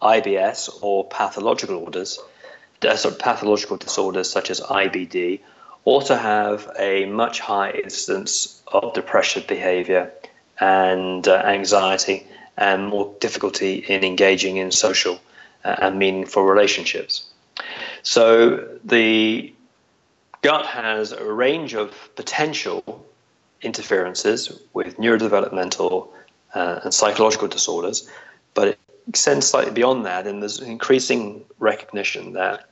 IBS or pathological disorders, uh, sort of pathological disorders such as IBD, also have a much higher incidence of depressive behavior and uh, anxiety and more difficulty in engaging in social and meaningful relationships. So the gut has a range of potential interferences with neurodevelopmental uh, and psychological disorders, but it extends slightly beyond that, and there's increasing recognition that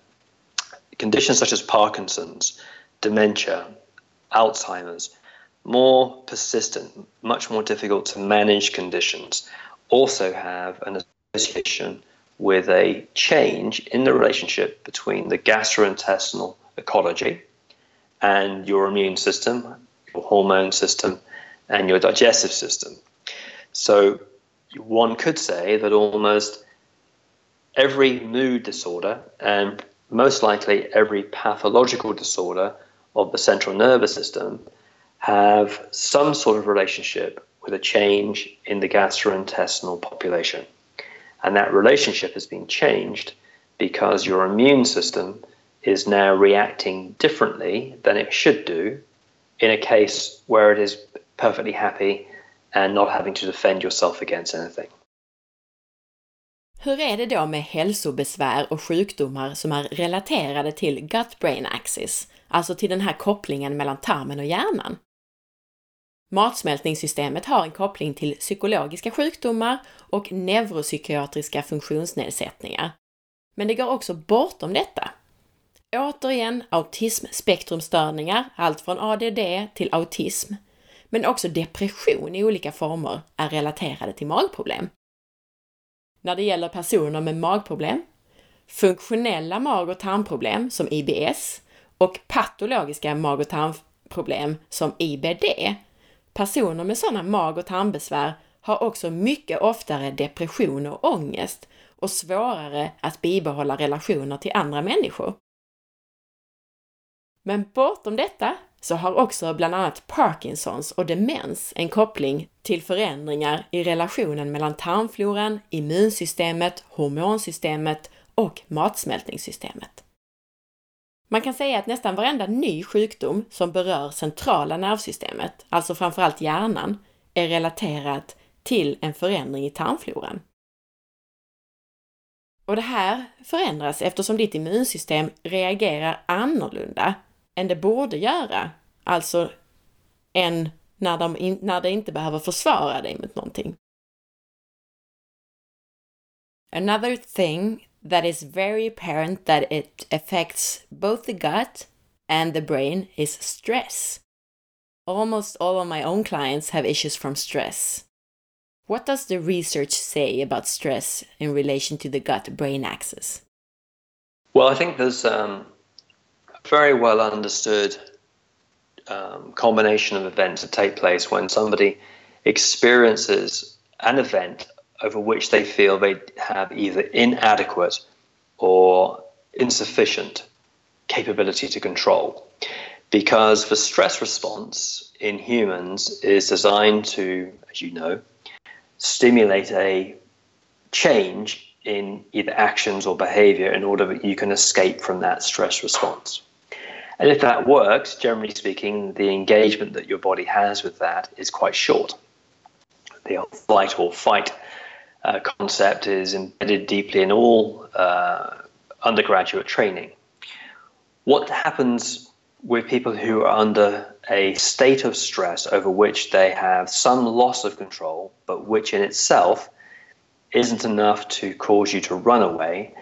conditions such as Parkinson's, dementia, Alzheimer's, more persistent, much more difficult to manage conditions, also have an association with a change in the relationship between the gastrointestinal ecology and your immune system, your hormone system, and your digestive system. So one could say that almost every mood disorder and most likely every pathological disorder of the central nervous system have some sort of relationship with a change in the gastrointestinal population. And that relationship has been changed because your immune system is now reacting differently than it should do in a case where it is perfectly happy and not having to defend yourself against anything. Hur är det då med hälsobesvär och sjukdomar som är relaterade till gut-brain axis, alltså till den här kopplingen mellan tarmen och hjärnan? Matsmältningssystemet har en koppling till psykologiska sjukdomar och neuropsykiatriska funktionsnedsättningar. Men det går också bortom detta. Återigen autismspektrumstörningar, allt från ADD till autism, men också depression i olika former är relaterade till magproblem. När det gäller personer med magproblem, funktionella mag och tarmproblem som IBS och patologiska mag och tarmproblem som IBD Personer med sådana mag och tarmbesvär har också mycket oftare depression och ångest och svårare att bibehålla relationer till andra människor. Men bortom detta så har också bland annat Parkinsons och demens en koppling till förändringar i relationen mellan tarmfloran, immunsystemet, hormonsystemet och matsmältningssystemet. Man kan säga att nästan varenda ny sjukdom som berör centrala nervsystemet, alltså framförallt hjärnan, är relaterat till en förändring i tarmfloran. Och det här förändras eftersom ditt immunsystem reagerar annorlunda än det borde göra, alltså än när, de när det inte behöver försvara dig mot någonting. Another thing that is very apparent that it affects both the gut and the brain is stress. Almost all of my own clients have issues from stress. What does the research say about stress in relation to the gut brain axis? Well, I think there's um, a very well understood um, combination of events that take place when somebody experiences an event over which they feel they have either inadequate or insufficient capability to control. Because the stress response in humans is designed to, as you know, stimulate a change in either actions or behavior in order that you can escape from that stress response. And if that works, generally speaking, the engagement that your body has with that is quite short. The flight or fight uh, concept is embedded deeply in all uh, undergraduate training. What happens with people who are under a state of stress over which they have some loss of control, but which in itself isn't enough to cause you to run away,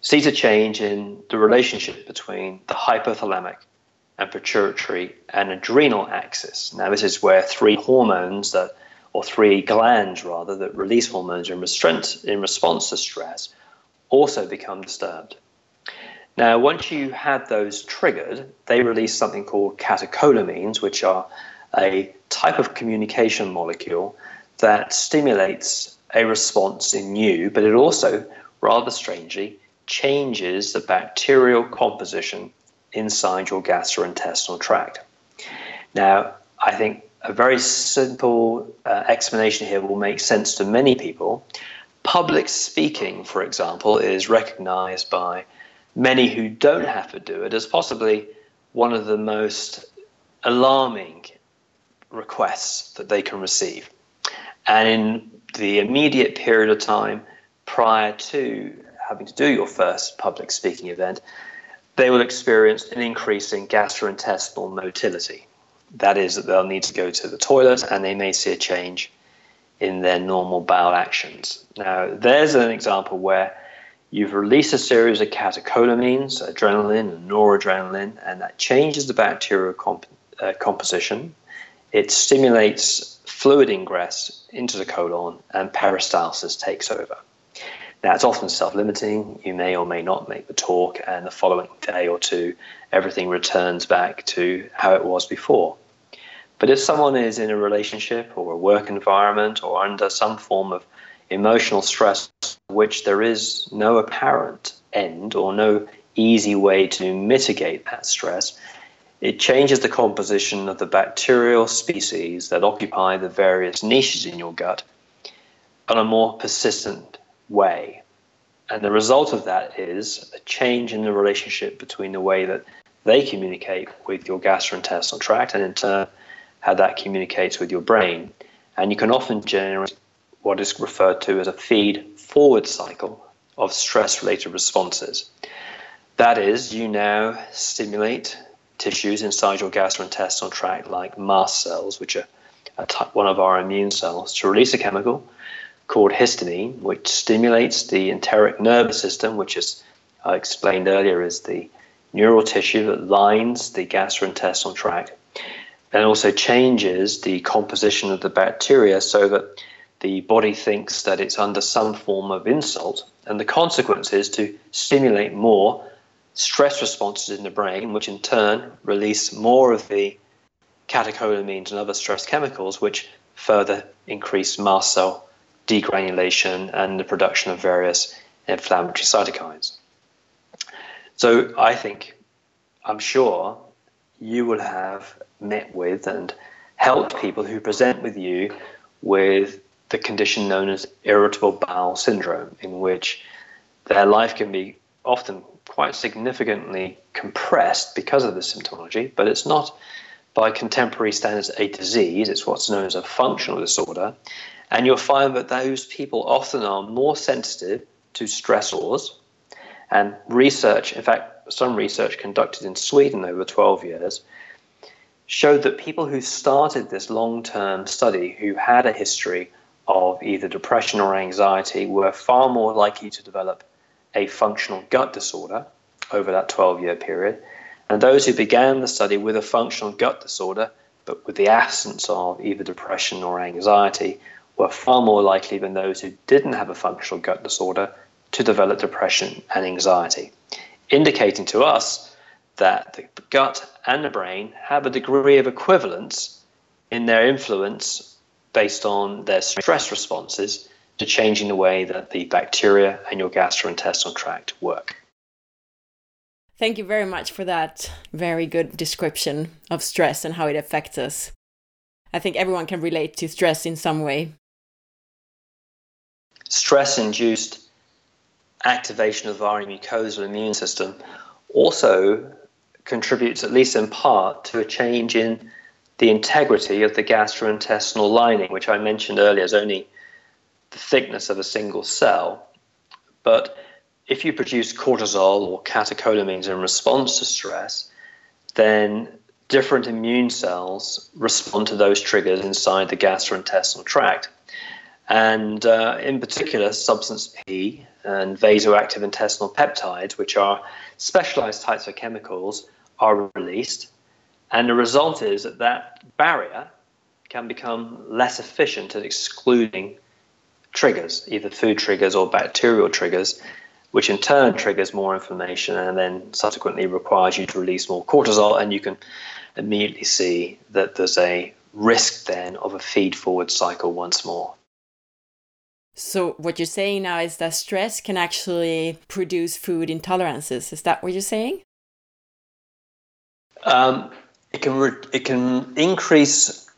sees a change in the relationship between the hypothalamic and pituitary and adrenal axis. Now, this is where three hormones that, or three glands rather, that release hormones in, response, in response to stress also become disturbed. Now, once you have those triggered, they release something called catecholamines, which are a type of communication molecule that stimulates a response in you, but it also, rather strangely, changes the bacterial composition inside your gastrointestinal tract. Now, I think a very simple uh, explanation here will make sense to many people. Public speaking, for example, is recognized by many who don't have to do it as possibly one of the most alarming requests that they can receive. And in the immediate period of time prior to having to do your first public speaking event, they will experience an increase in gastrointestinal motility. That is, that they'll need to go to the toilet and they may see a change in their normal bowel actions. Now, there's an example where you've released a series of catecholamines, adrenaline and noradrenaline, and that changes the bacterial comp- uh, composition. It stimulates fluid ingress into the colon, and peristalsis takes over. Now, it's often self limiting. You may or may not make the talk, and the following day or two, everything returns back to how it was before. But if someone is in a relationship or a work environment or under some form of emotional stress, which there is no apparent end or no easy way to mitigate that stress, it changes the composition of the bacterial species that occupy the various niches in your gut on a more persistent way. And the result of that is a change in the relationship between the way that they communicate with your gastrointestinal tract and in turn how that communicates with your brain. And you can often generate what is referred to as a feed forward cycle of stress related responses. That is, you now stimulate tissues inside your gastrointestinal tract, like mast cells, which are one of our immune cells, to release a chemical called histamine, which stimulates the enteric nervous system, which, as I explained earlier, is the neural tissue that lines the gastrointestinal tract, and also changes the composition of the bacteria so that the body thinks that it's under some form of insult, and the consequence is to stimulate more stress responses in the brain, which in turn release more of the catecholamines and other stress chemicals, which further increase mast cell degranulation and the production of various inflammatory cytokines. So I think, I'm sure, you will have met with and helped people who present with you with the condition known as irritable bowel syndrome, in which their life can be often quite significantly compressed because of the symptomology, but it's not by contemporary standards a disease, it's what's known as a functional disorder. And you'll find that those people often are more sensitive to stressors. And research, in fact, some research conducted in Sweden over 12 years, showed that people who started this long term study who had a history of either depression or anxiety were far more likely to develop a functional gut disorder over that 12 year period. And those who began the study with a functional gut disorder, but with the absence of either depression or anxiety, were far more likely than those who didn't have a functional gut disorder to develop depression and anxiety, indicating to us that the gut and the brain have a degree of equivalence in their influence based on their stress responses to changing the way that the bacteria and your gastrointestinal tract work. Thank you very much for that very good description of stress and how it affects us. I think everyone can relate to stress in some way. Stress induced activation of the our mucosal immune system also contributes, at least in part, to a change in the integrity of the gastrointestinal lining, which I mentioned earlier is only the thickness of a single cell. But if you produce cortisol or catecholamines in response to stress, then different immune cells respond to those triggers inside the gastrointestinal tract. And uh, in particular, substance P and vasoactive intestinal peptides, which are specialized types of chemicals, are released. And the result is that that barrier can become less efficient at excluding triggers, either food triggers or bacterial triggers, which in turn triggers more inflammation and then subsequently requires you to release more cortisol. And you can immediately see that there's a risk then of a feed forward cycle once more. So, what you're saying now is that stress can actually produce food intolerances. Is that what you're saying? Um, it can it can increase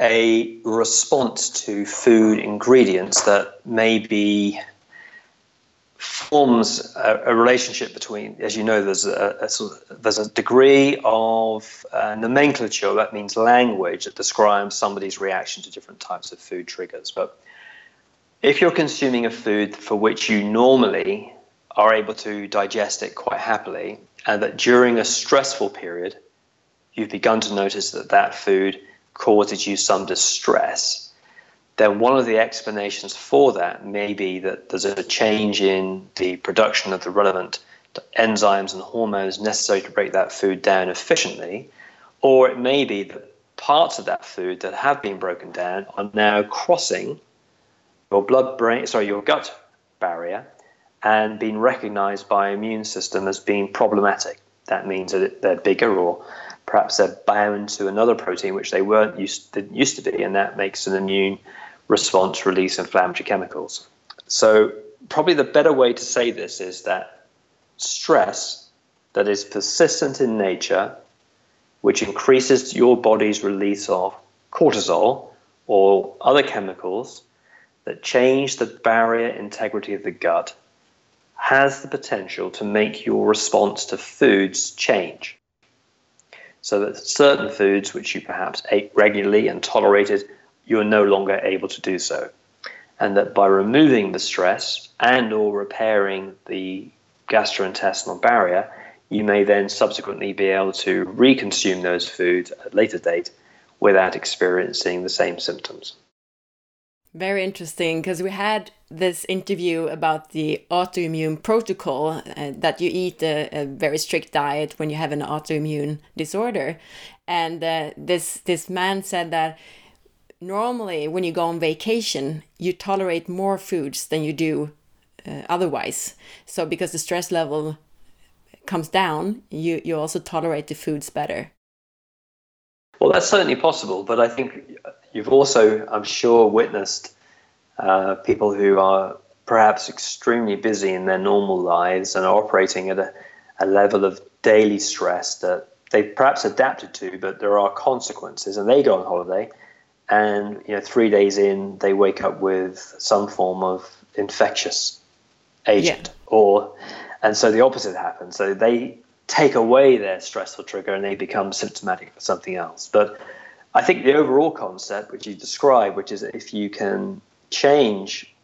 a response to food ingredients that may be forms a, a, relationship between, as you know, there's a, a sort of, there's a degree of uh, nomenclature that means language that describes somebody's reaction to different types of food triggers. But if you're consuming a food for which you normally are able to digest it quite happily, and that during a stressful period, you've begun to notice that that food causes you some distress then one of the explanations for that may be that there's a change in the production of the relevant enzymes and hormones necessary to break that food down efficiently, or it may be that parts of that food that have been broken down are now crossing your blood brain sorry your gut barrier and being recognized by immune system as being problematic that means that they're bigger or perhaps they're bound to another protein which they weren't used didn't used to be and that makes an immune response release inflammatory chemicals. So, probably the better way to say this is that stress that is persistent in nature, which increases your body's release of cortisol or other chemicals that change the barrier integrity of the gut, has the potential to make your response to foods change. So that certain foods which you perhaps ate regularly and tolerated you're no longer able to do so. And that by removing the stress and or repairing the gastrointestinal barrier, you may then subsequently be able to reconsume those foods at a later date without experiencing the same symptoms. Very interesting because we had this interview about the autoimmune protocol uh, that you eat a, a, very strict diet when you have an autoimmune disorder, and uh, this this man said that normally when you go on vacation, you tolerate more foods than you do uh, otherwise. So because the stress level comes down, you you also tolerate the foods better. Well, that's certainly possible, but I think you've also, I'm sure, witnessed uh, people who are perhaps extremely busy in their normal lives and are operating at a, a level of daily stress that they've perhaps adapted to, but there are consequences, and they go on holiday and you know three days in they wake up with some form of infectious agent yeah. or and so the opposite happens so they take away their stressful trigger and they become symptomatic for something else but i think the overall concept which you describe which is if you can change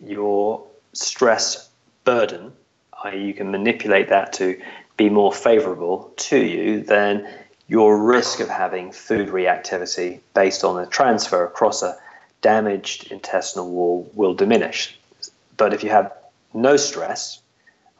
your stress burden i.e. you can manipulate that to be more favorable to you then your risk of having food reactivity based on a transfer across a damaged intestinal wall will diminish. But if you have no stress,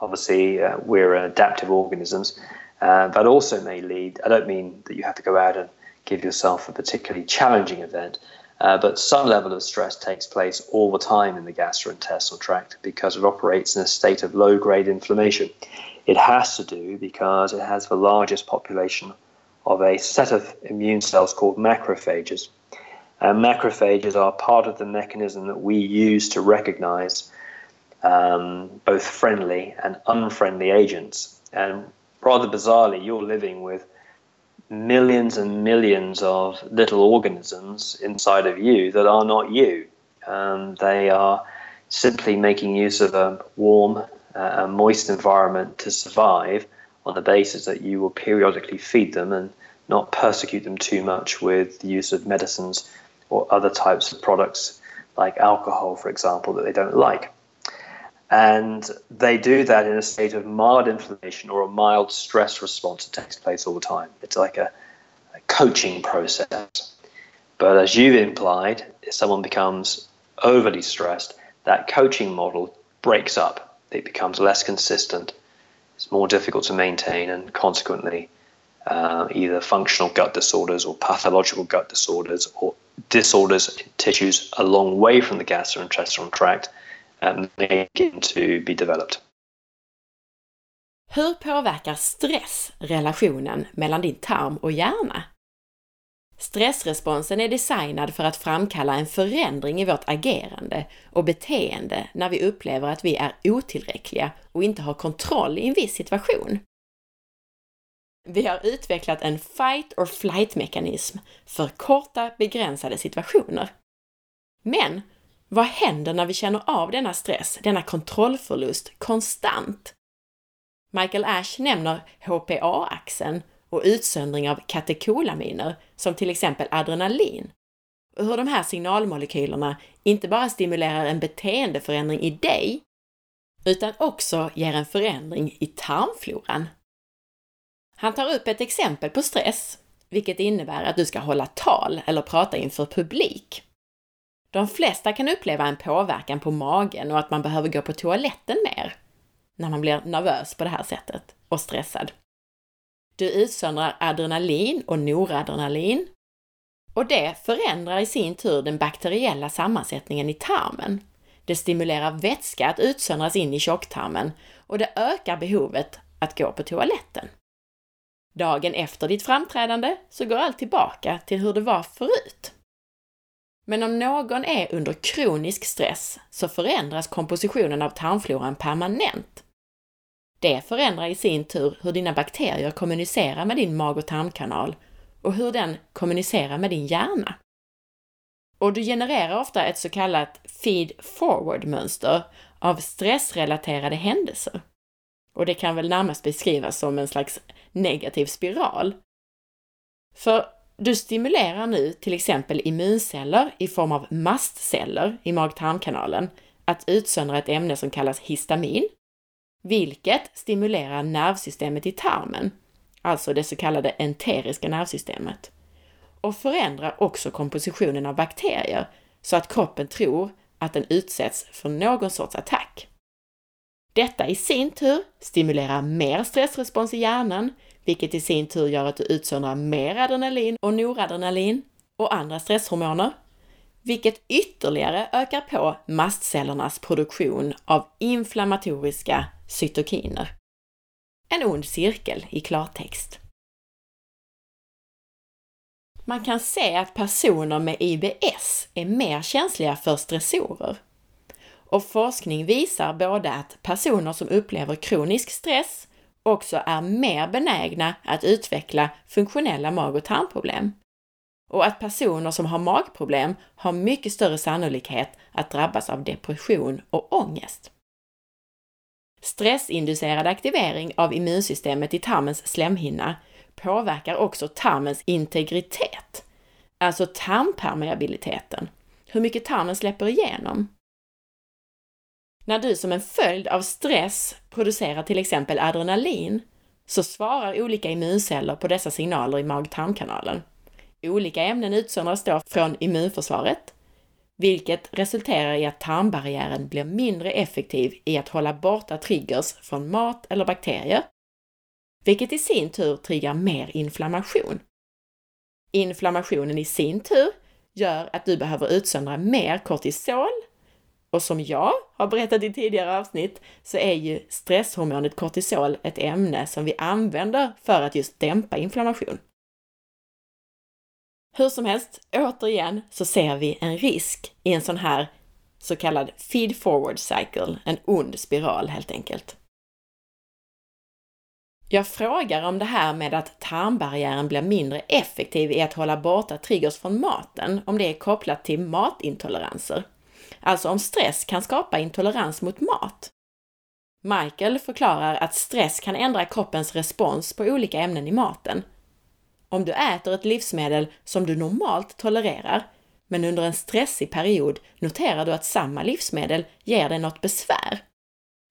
obviously uh, we're adaptive organisms, uh, that also may lead, I don't mean that you have to go out and give yourself a particularly challenging event, uh, but some level of stress takes place all the time in the gastrointestinal tract because it operates in a state of low grade inflammation. It has to do because it has the largest population of a set of immune cells called macrophages. And macrophages are part of the mechanism that we use to recognize um, both friendly and unfriendly agents. And rather bizarrely, you're living with millions and millions of little organisms inside of you that are not you. Um, they are simply making use of a warm, uh, moist environment to survive on the basis that you will periodically feed them and not persecute them too much with the use of medicines or other types of products like alcohol, for example, that they don't like. And they do that in a state of mild inflammation or a mild stress response that takes place all the time. It's like a, a coaching process. But as you've implied, if someone becomes overly stressed, that coaching model breaks up. It becomes less consistent. It's more difficult to maintain, and consequently, uh, either functional gut disorders or pathological gut disorders or disorders in tissues a long way from the gastrointestinal tract and begin to be developed. Hur påverkar stress relationen mellan din tarm och hjärna? Stressresponsen är designad för att framkalla en förändring i vårt agerande och beteende när vi upplever att vi är otillräckliga och inte har kontroll i en viss situation. Vi har utvecklat en fight or flight-mekanism för korta, begränsade situationer. Men vad händer när vi känner av denna stress, denna kontrollförlust, konstant? Michael Ash nämner HPA-axeln och utsöndring av katekolaminer, som till exempel adrenalin, och hur de här signalmolekylerna inte bara stimulerar en beteendeförändring i dig, utan också ger en förändring i tarmfloran. Han tar upp ett exempel på stress, vilket innebär att du ska hålla tal eller prata inför publik. De flesta kan uppleva en påverkan på magen och att man behöver gå på toaletten mer när man blir nervös på det här sättet och stressad. Du utsöndrar adrenalin och noradrenalin och det förändrar i sin tur den bakteriella sammansättningen i tarmen. Det stimulerar vätska att utsöndras in i tjocktarmen och det ökar behovet att gå på toaletten. Dagen efter ditt framträdande så går allt tillbaka till hur det var förut. Men om någon är under kronisk stress så förändras kompositionen av tarmfloran permanent. Det förändrar i sin tur hur dina bakterier kommunicerar med din mag och tarmkanal och hur den kommunicerar med din hjärna. Och du genererar ofta ett så kallat feed forward-mönster av stressrelaterade händelser. Och det kan väl närmast beskrivas som en slags negativ spiral. För du stimulerar nu till exempel immunceller i form av mastceller i mag-tarmkanalen att utsöndra ett ämne som kallas histamin, vilket stimulerar nervsystemet i tarmen, alltså det så kallade enteriska nervsystemet, och förändrar också kompositionen av bakterier så att kroppen tror att den utsätts för någon sorts attack. Detta i sin tur stimulerar mer stressrespons i hjärnan, vilket i sin tur gör att du utsöndrar mer adrenalin och noradrenalin och andra stresshormoner, vilket ytterligare ökar på mastcellernas produktion av inflammatoriska cytokiner. En ond cirkel i klartext. Man kan se att personer med IBS är mer känsliga för stressorer. Och forskning visar både att personer som upplever kronisk stress också är mer benägna att utveckla funktionella mag och tarmproblem. Och att personer som har magproblem har mycket större sannolikhet att drabbas av depression och ångest. Stressinducerad aktivering av immunsystemet i tarmens slemhinna påverkar också tarmens integritet, alltså tarmpermeabiliteten, hur mycket tarmen släpper igenom. När du som en följd av stress producerar till exempel adrenalin så svarar olika immunceller på dessa signaler i mag-tarmkanalen. Olika ämnen utsöndras då från immunförsvaret vilket resulterar i att tarmbarriären blir mindre effektiv i att hålla borta triggers från mat eller bakterier, vilket i sin tur triggar mer inflammation. Inflammationen i sin tur gör att du behöver utsöndra mer kortisol och som jag har berättat i tidigare avsnitt så är ju stresshormonet kortisol ett ämne som vi använder för att just dämpa inflammation. Hur som helst, återigen så ser vi en risk i en sån här så kallad feed forward cycle, en ond spiral helt enkelt. Jag frågar om det här med att tarmbarriären blir mindre effektiv i att hålla borta triggers från maten, om det är kopplat till matintoleranser. Alltså om stress kan skapa intolerans mot mat. Michael förklarar att stress kan ändra kroppens respons på olika ämnen i maten om du äter ett livsmedel som du normalt tolererar, men under en stressig period noterar du att samma livsmedel ger dig något besvär,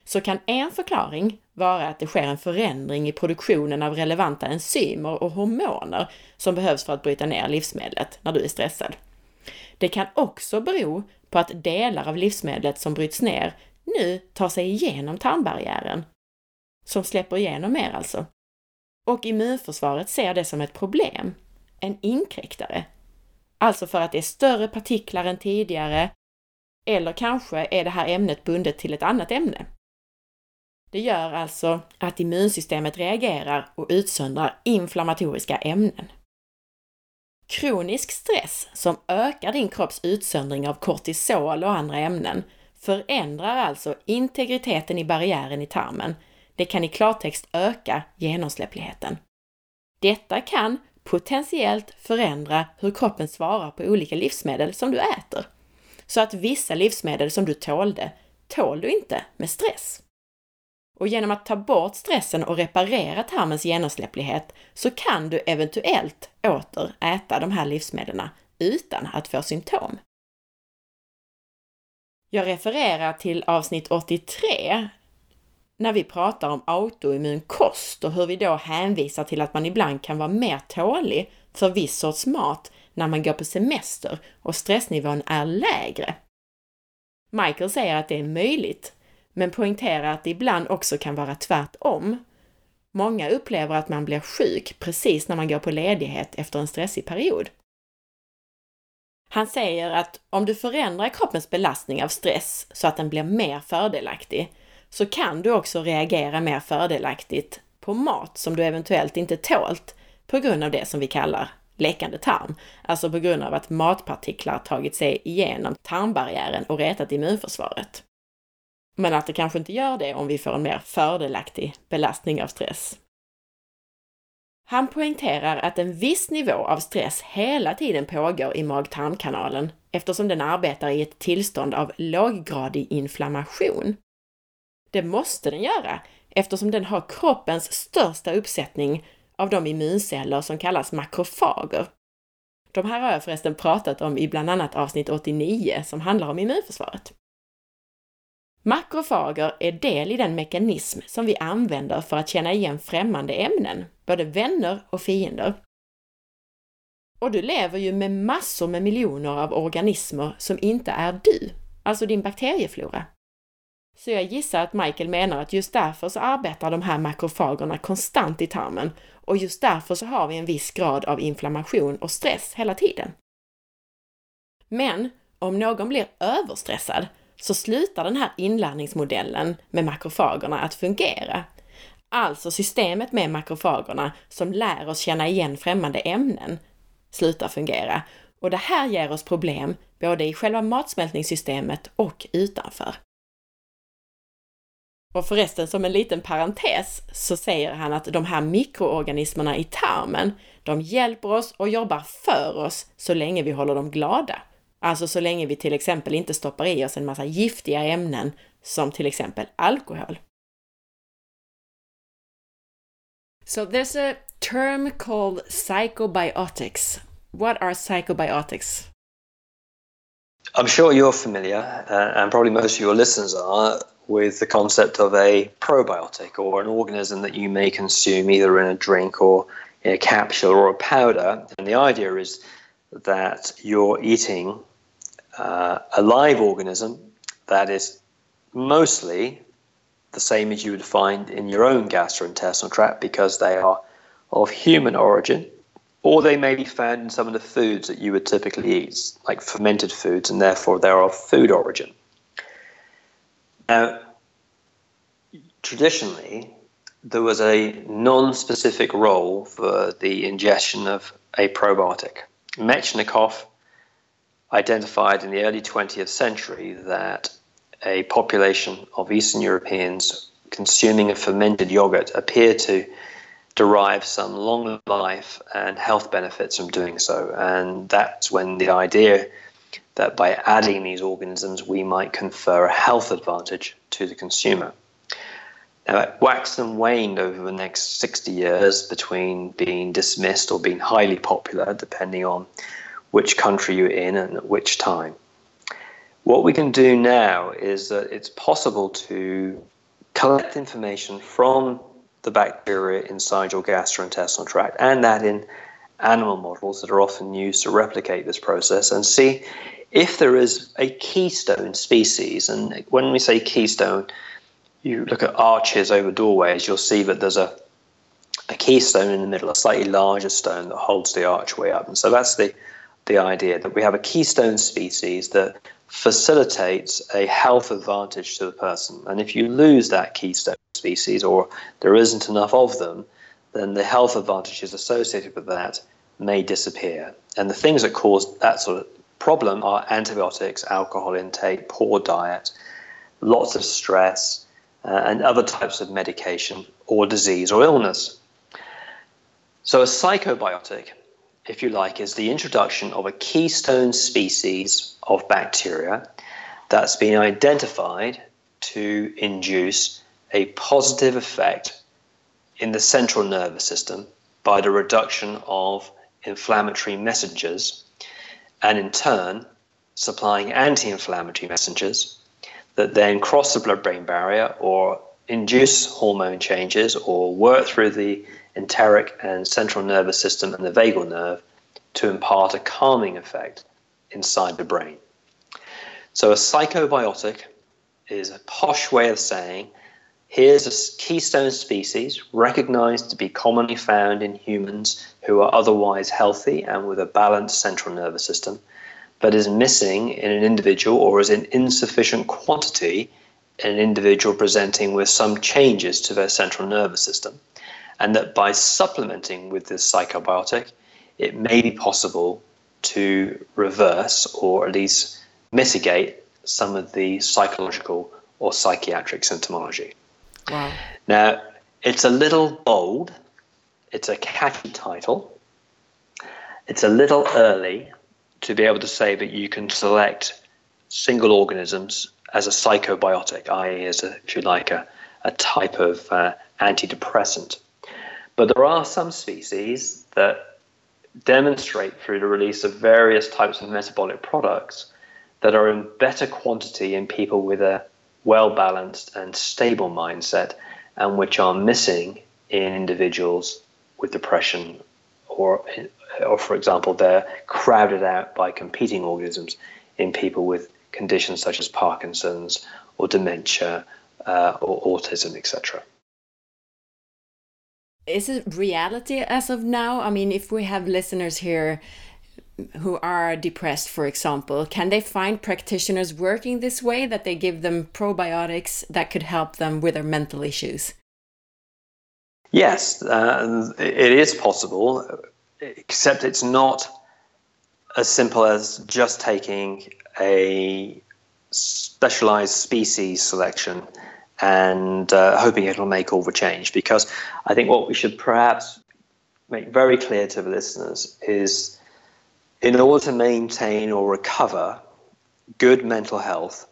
så kan en förklaring vara att det sker en förändring i produktionen av relevanta enzymer och hormoner som behövs för att bryta ner livsmedlet när du är stressad. Det kan också bero på att delar av livsmedlet som bryts ner nu tar sig igenom tarmbarriären. Som släpper igenom mer alltså. Och immunförsvaret ser det som ett problem, en inkräktare. Alltså för att det är större partiklar än tidigare, eller kanske är det här ämnet bundet till ett annat ämne. Det gör alltså att immunsystemet reagerar och utsöndrar inflammatoriska ämnen. Kronisk stress som ökar din kropps utsöndring av kortisol och andra ämnen förändrar alltså integriteten i barriären i tarmen. Det kan i klartext öka genomsläppligheten. Detta kan potentiellt förändra hur kroppen svarar på olika livsmedel som du äter. Så att vissa livsmedel som du tålde, tål du inte med stress. Och genom att ta bort stressen och reparera tarmens genomsläpplighet så kan du eventuellt åter äta de här livsmedlen utan att få symptom. Jag refererar till avsnitt 83 när vi pratar om autoimmun kost och hur vi då hänvisar till att man ibland kan vara mer tålig för viss sorts mat när man går på semester och stressnivån är lägre. Michael säger att det är möjligt, men poängterar att det ibland också kan vara tvärtom. Många upplever att man blir sjuk precis när man går på ledighet efter en stressig period. Han säger att om du förändrar kroppens belastning av stress så att den blir mer fördelaktig, så kan du också reagera mer fördelaktigt på mat som du eventuellt inte tålt på grund av det som vi kallar läckande tarm, alltså på grund av att matpartiklar tagit sig igenom tarmbarriären och retat immunförsvaret. Men att det kanske inte gör det om vi får en mer fördelaktig belastning av stress. Han poängterar att en viss nivå av stress hela tiden pågår i mag-tarmkanalen eftersom den arbetar i ett tillstånd av låggradig inflammation. Det måste den göra eftersom den har kroppens största uppsättning av de immunceller som kallas makrofager. De här har jag förresten pratat om i bland annat avsnitt 89 som handlar om immunförsvaret. Makrofager är del i den mekanism som vi använder för att känna igen främmande ämnen, både vänner och fiender. Och du lever ju med massor med miljoner av organismer som inte är du, alltså din bakterieflora. Så jag gissar att Michael menar att just därför så arbetar de här makrofagerna konstant i tarmen och just därför så har vi en viss grad av inflammation och stress hela tiden. Men om någon blir överstressad så slutar den här inlärningsmodellen med makrofagerna att fungera. Alltså systemet med makrofagerna som lär oss känna igen främmande ämnen slutar fungera. Och det här ger oss problem både i själva matsmältningssystemet och utanför. Och förresten, som en liten parentes, så säger han att de här mikroorganismerna i tarmen, de hjälper oss och jobbar för oss så länge vi håller dem glada. Alltså så länge vi till exempel inte stoppar i oss en massa giftiga ämnen som till exempel alkohol. So there's a term called psychobiotics. What are psychobiotics? I'm sure you're familiar, uh, and probably most of your listeners are, with the concept of a probiotic or an organism that you may consume either in a drink or in a capsule or a powder. And the idea is that you're eating uh, a live organism that is mostly the same as you would find in your own gastrointestinal tract because they are of human origin, or they may be found in some of the foods that you would typically eat, like fermented foods, and therefore they're of food origin. Now, traditionally, there was a non specific role for the ingestion of a probiotic. Mechnikov identified in the early 20th century that a population of Eastern Europeans consuming a fermented yogurt appeared to derive some long life and health benefits from doing so. And that's when the idea that by adding these organisms we might confer a health advantage to the consumer. Now, it waxed and waned over the next 60 years between being dismissed or being highly popular, depending on which country you're in and at which time. What we can do now is that it's possible to collect information from the bacteria inside your gastrointestinal tract and that in animal models that are often used to replicate this process and see if there is a keystone species, and when we say keystone, you look at arches over doorways, you'll see that there's a a keystone in the middle, a slightly larger stone that holds the archway up. And so that's the the idea that we have a keystone species that facilitates a health advantage to the person. And if you lose that keystone species or there isn't enough of them, then the health advantages associated with that may disappear. And the things that cause that sort of problem are antibiotics, alcohol intake, poor diet, lots of stress, uh, and other types of medication or disease or illness. So, a psychobiotic if you like, is the introduction of a keystone species of bacteria that's been identified to induce a positive effect in the central nervous system by the reduction of inflammatory messengers and in turn supplying anti inflammatory messengers that then cross the blood brain barrier or induce hormone changes or work through the enteric and central nervous system and the vagal nerve to impart a calming effect inside the brain. So, a psychobiotic is a posh way of saying here's a keystone species recognized to be commonly found in humans who are otherwise healthy and with a balanced central nervous system, but is missing in an individual or is in insufficient quantity in an individual presenting with some changes to their central nervous system and that by supplementing with this psychobiotic, it may be possible to reverse or at least mitigate some of the psychological or psychiatric symptomology. Wow. Now, it's a little bold, it's a catchy title, it's a little early to be able to say that you can select single organisms as a psychobiotic, i.e., as a, if you like, a, a type of uh, antidepressant. But there are some species that demonstrate through the release of various types of metabolic products that are in better quantity in people with a well balanced and stable mindset and which are missing in individuals with depression or or for example they're crowded out by competing organisms in people with conditions such as Parkinson's or dementia uh, or autism etc is it reality as of now? I mean, if we have listeners here who are depressed, for example, can they find practitioners working this way that they give them probiotics that could help them with their mental issues? Yes, uh, it is possible, except it's not as simple as just taking a specialized species selection and uh, hoping it'll make all the change. Because I think what we should perhaps make very clear to the listeners is in order to maintain or recover good mental health,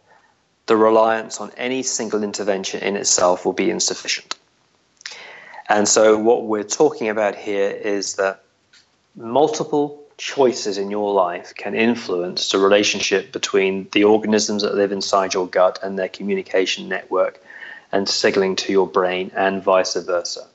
the reliance on any single intervention in itself will be insufficient. And so, what we're talking about here is that multiple choices in your life can influence the relationship between the organisms that live inside your gut and their communication network and signaling to your brain, and vice versa.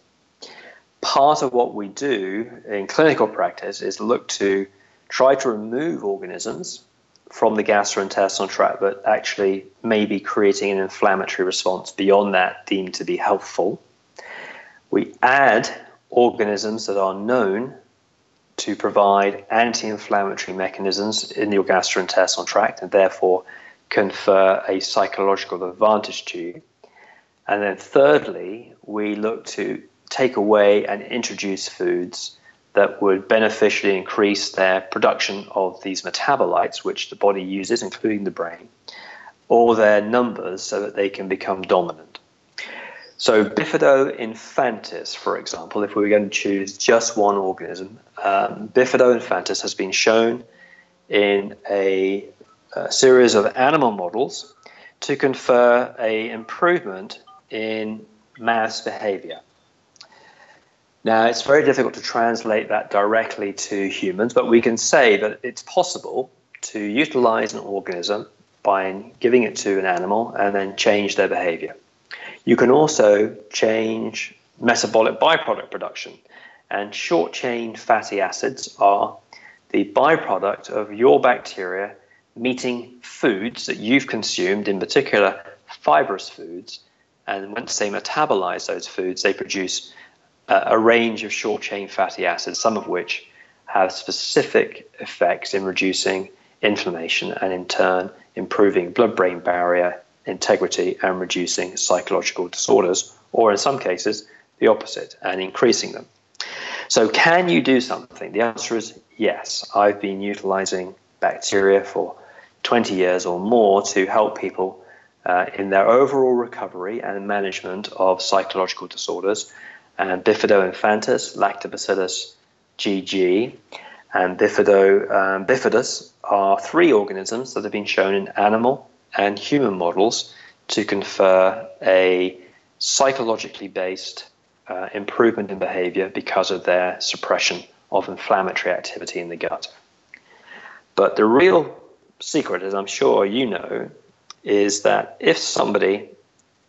Part of what we do in clinical practice is look to try to remove organisms from the gastrointestinal tract that actually may be creating an inflammatory response beyond that deemed to be helpful. We add organisms that are known to provide anti inflammatory mechanisms in your gastrointestinal tract and therefore confer a psychological advantage to you. And then thirdly, we look to take away and introduce foods that would beneficially increase their production of these metabolites, which the body uses, including the brain, or their numbers so that they can become dominant. So, Bifido infantis, for example, if we were going to choose just one organism, um, Bifido infantis has been shown in a, a series of animal models to confer a improvement in mouse behavior. Now, it's very difficult to translate that directly to humans, but we can say that it's possible to utilize an organism by giving it to an animal and then change their behavior. You can also change metabolic byproduct production, and short chain fatty acids are the byproduct of your bacteria meeting foods that you've consumed, in particular fibrous foods, and once they metabolize those foods, they produce a range of short chain fatty acids, some of which have specific effects in reducing inflammation and in turn improving blood brain barrier integrity and reducing psychological disorders, or in some cases, the opposite and increasing them. So, can you do something? The answer is yes. I've been utilizing bacteria for 20 years or more to help people uh, in their overall recovery and management of psychological disorders. And Bifido infantis, Lactobacillus GG, and Bifido um, bifidus are three organisms that have been shown in animal and human models to confer a psychologically based uh, improvement in behavior because of their suppression of inflammatory activity in the gut. But the real secret, as I'm sure you know, is that if somebody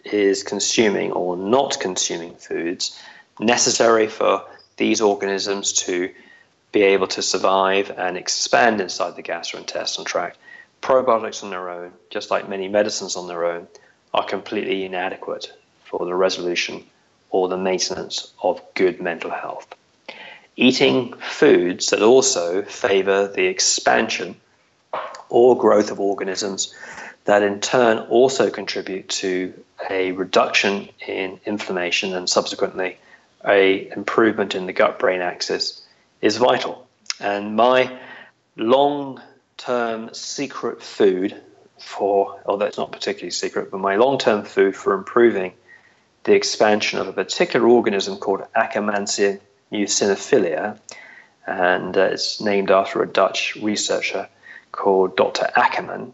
is consuming or not consuming foods necessary for these organisms to be able to survive and expand inside the gastrointestinal tract, probiotics on their own, just like many medicines on their own, are completely inadequate for the resolution or the maintenance of good mental health. Eating foods that also favor the expansion or growth of organisms that in turn also contribute to a reduction in inflammation and subsequently a improvement in the gut brain axis is vital. And my long term secret food for, although it's not particularly secret, but my long term food for improving the expansion of a particular organism called Akkermansia mucinophilia and uh, it's named after a Dutch researcher called Dr. Ackerman.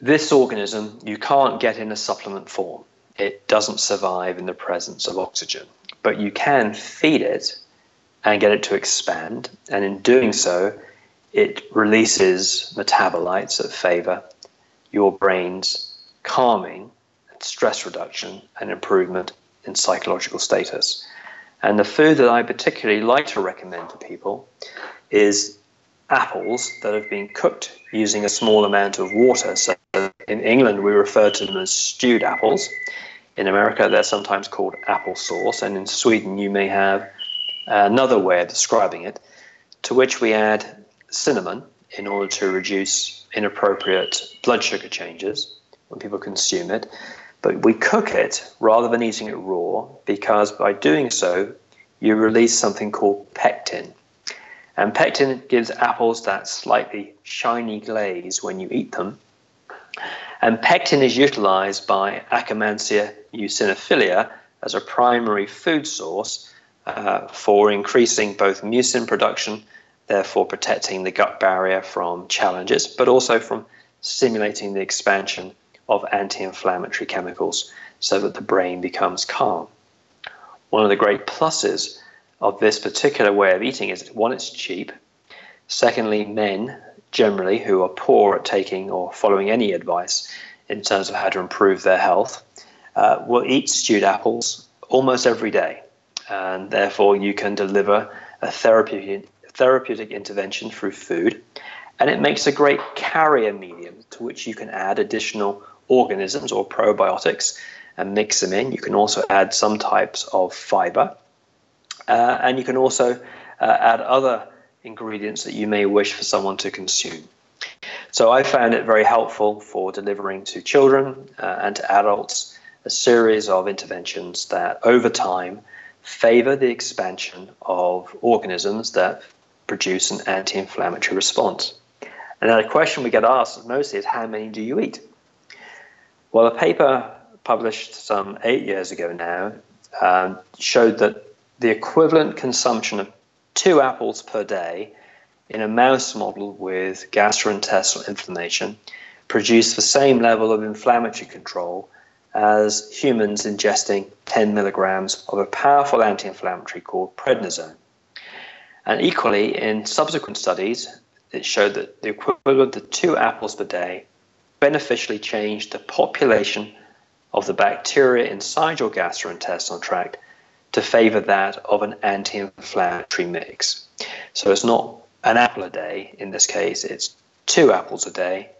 This organism you can't get in a supplement form. It doesn't survive in the presence of oxygen, but you can feed it and get it to expand, and in doing so, it releases metabolites that favor your brain's calming, stress reduction, and improvement in psychological status. And the food that I particularly like to recommend to people is apples that have been cooked using a small amount of water. So in England, we refer to them as stewed apples. In America, they're sometimes called apple sauce. And in Sweden, you may have another way of describing it, to which we add cinnamon in order to reduce inappropriate blood sugar changes when people consume it. But we cook it rather than eating it raw because by doing so, you release something called pectin. And pectin gives apples that slightly shiny glaze when you eat them. And pectin is utilized by Akkermansia muciniphila as a primary food source uh, for increasing both mucin production therefore protecting the gut barrier from challenges, but also from stimulating the expansion of anti inflammatory chemicals so that the brain becomes calm. One of the great pluses of this particular way of eating is one, it's cheap. Secondly, men generally who are poor at taking or following any advice in terms of how to improve their health uh, will eat stewed apples almost every day. And therefore, you can deliver a therapeutic, therapeutic intervention through food, and it makes a great carrier medium to which you can add additional organisms or probiotics and mix them in. You can also add some types of fiber, uh, and you can also uh, add other ingredients that you may wish for someone to consume. So I found it very helpful for delivering to children uh, and to adults a series of interventions that over time favor the expansion of organisms that produce an anti inflammatory response. And then a question we get asked mostly is how many do you eat? Well, a paper published some eight years ago now um, showed that the equivalent consumption of two apples per day in a mouse model with gastrointestinal inflammation produced the same level of inflammatory control as humans ingesting 10 milligrams of a powerful anti inflammatory called prednisone. And equally, in subsequent studies, it showed that the equivalent of two apples per day beneficially changed the population of the bacteria inside your gastrointestinal tract to favor that of an anti inflammatory mix. So it's not an apple a day in this case, it's two apples a day,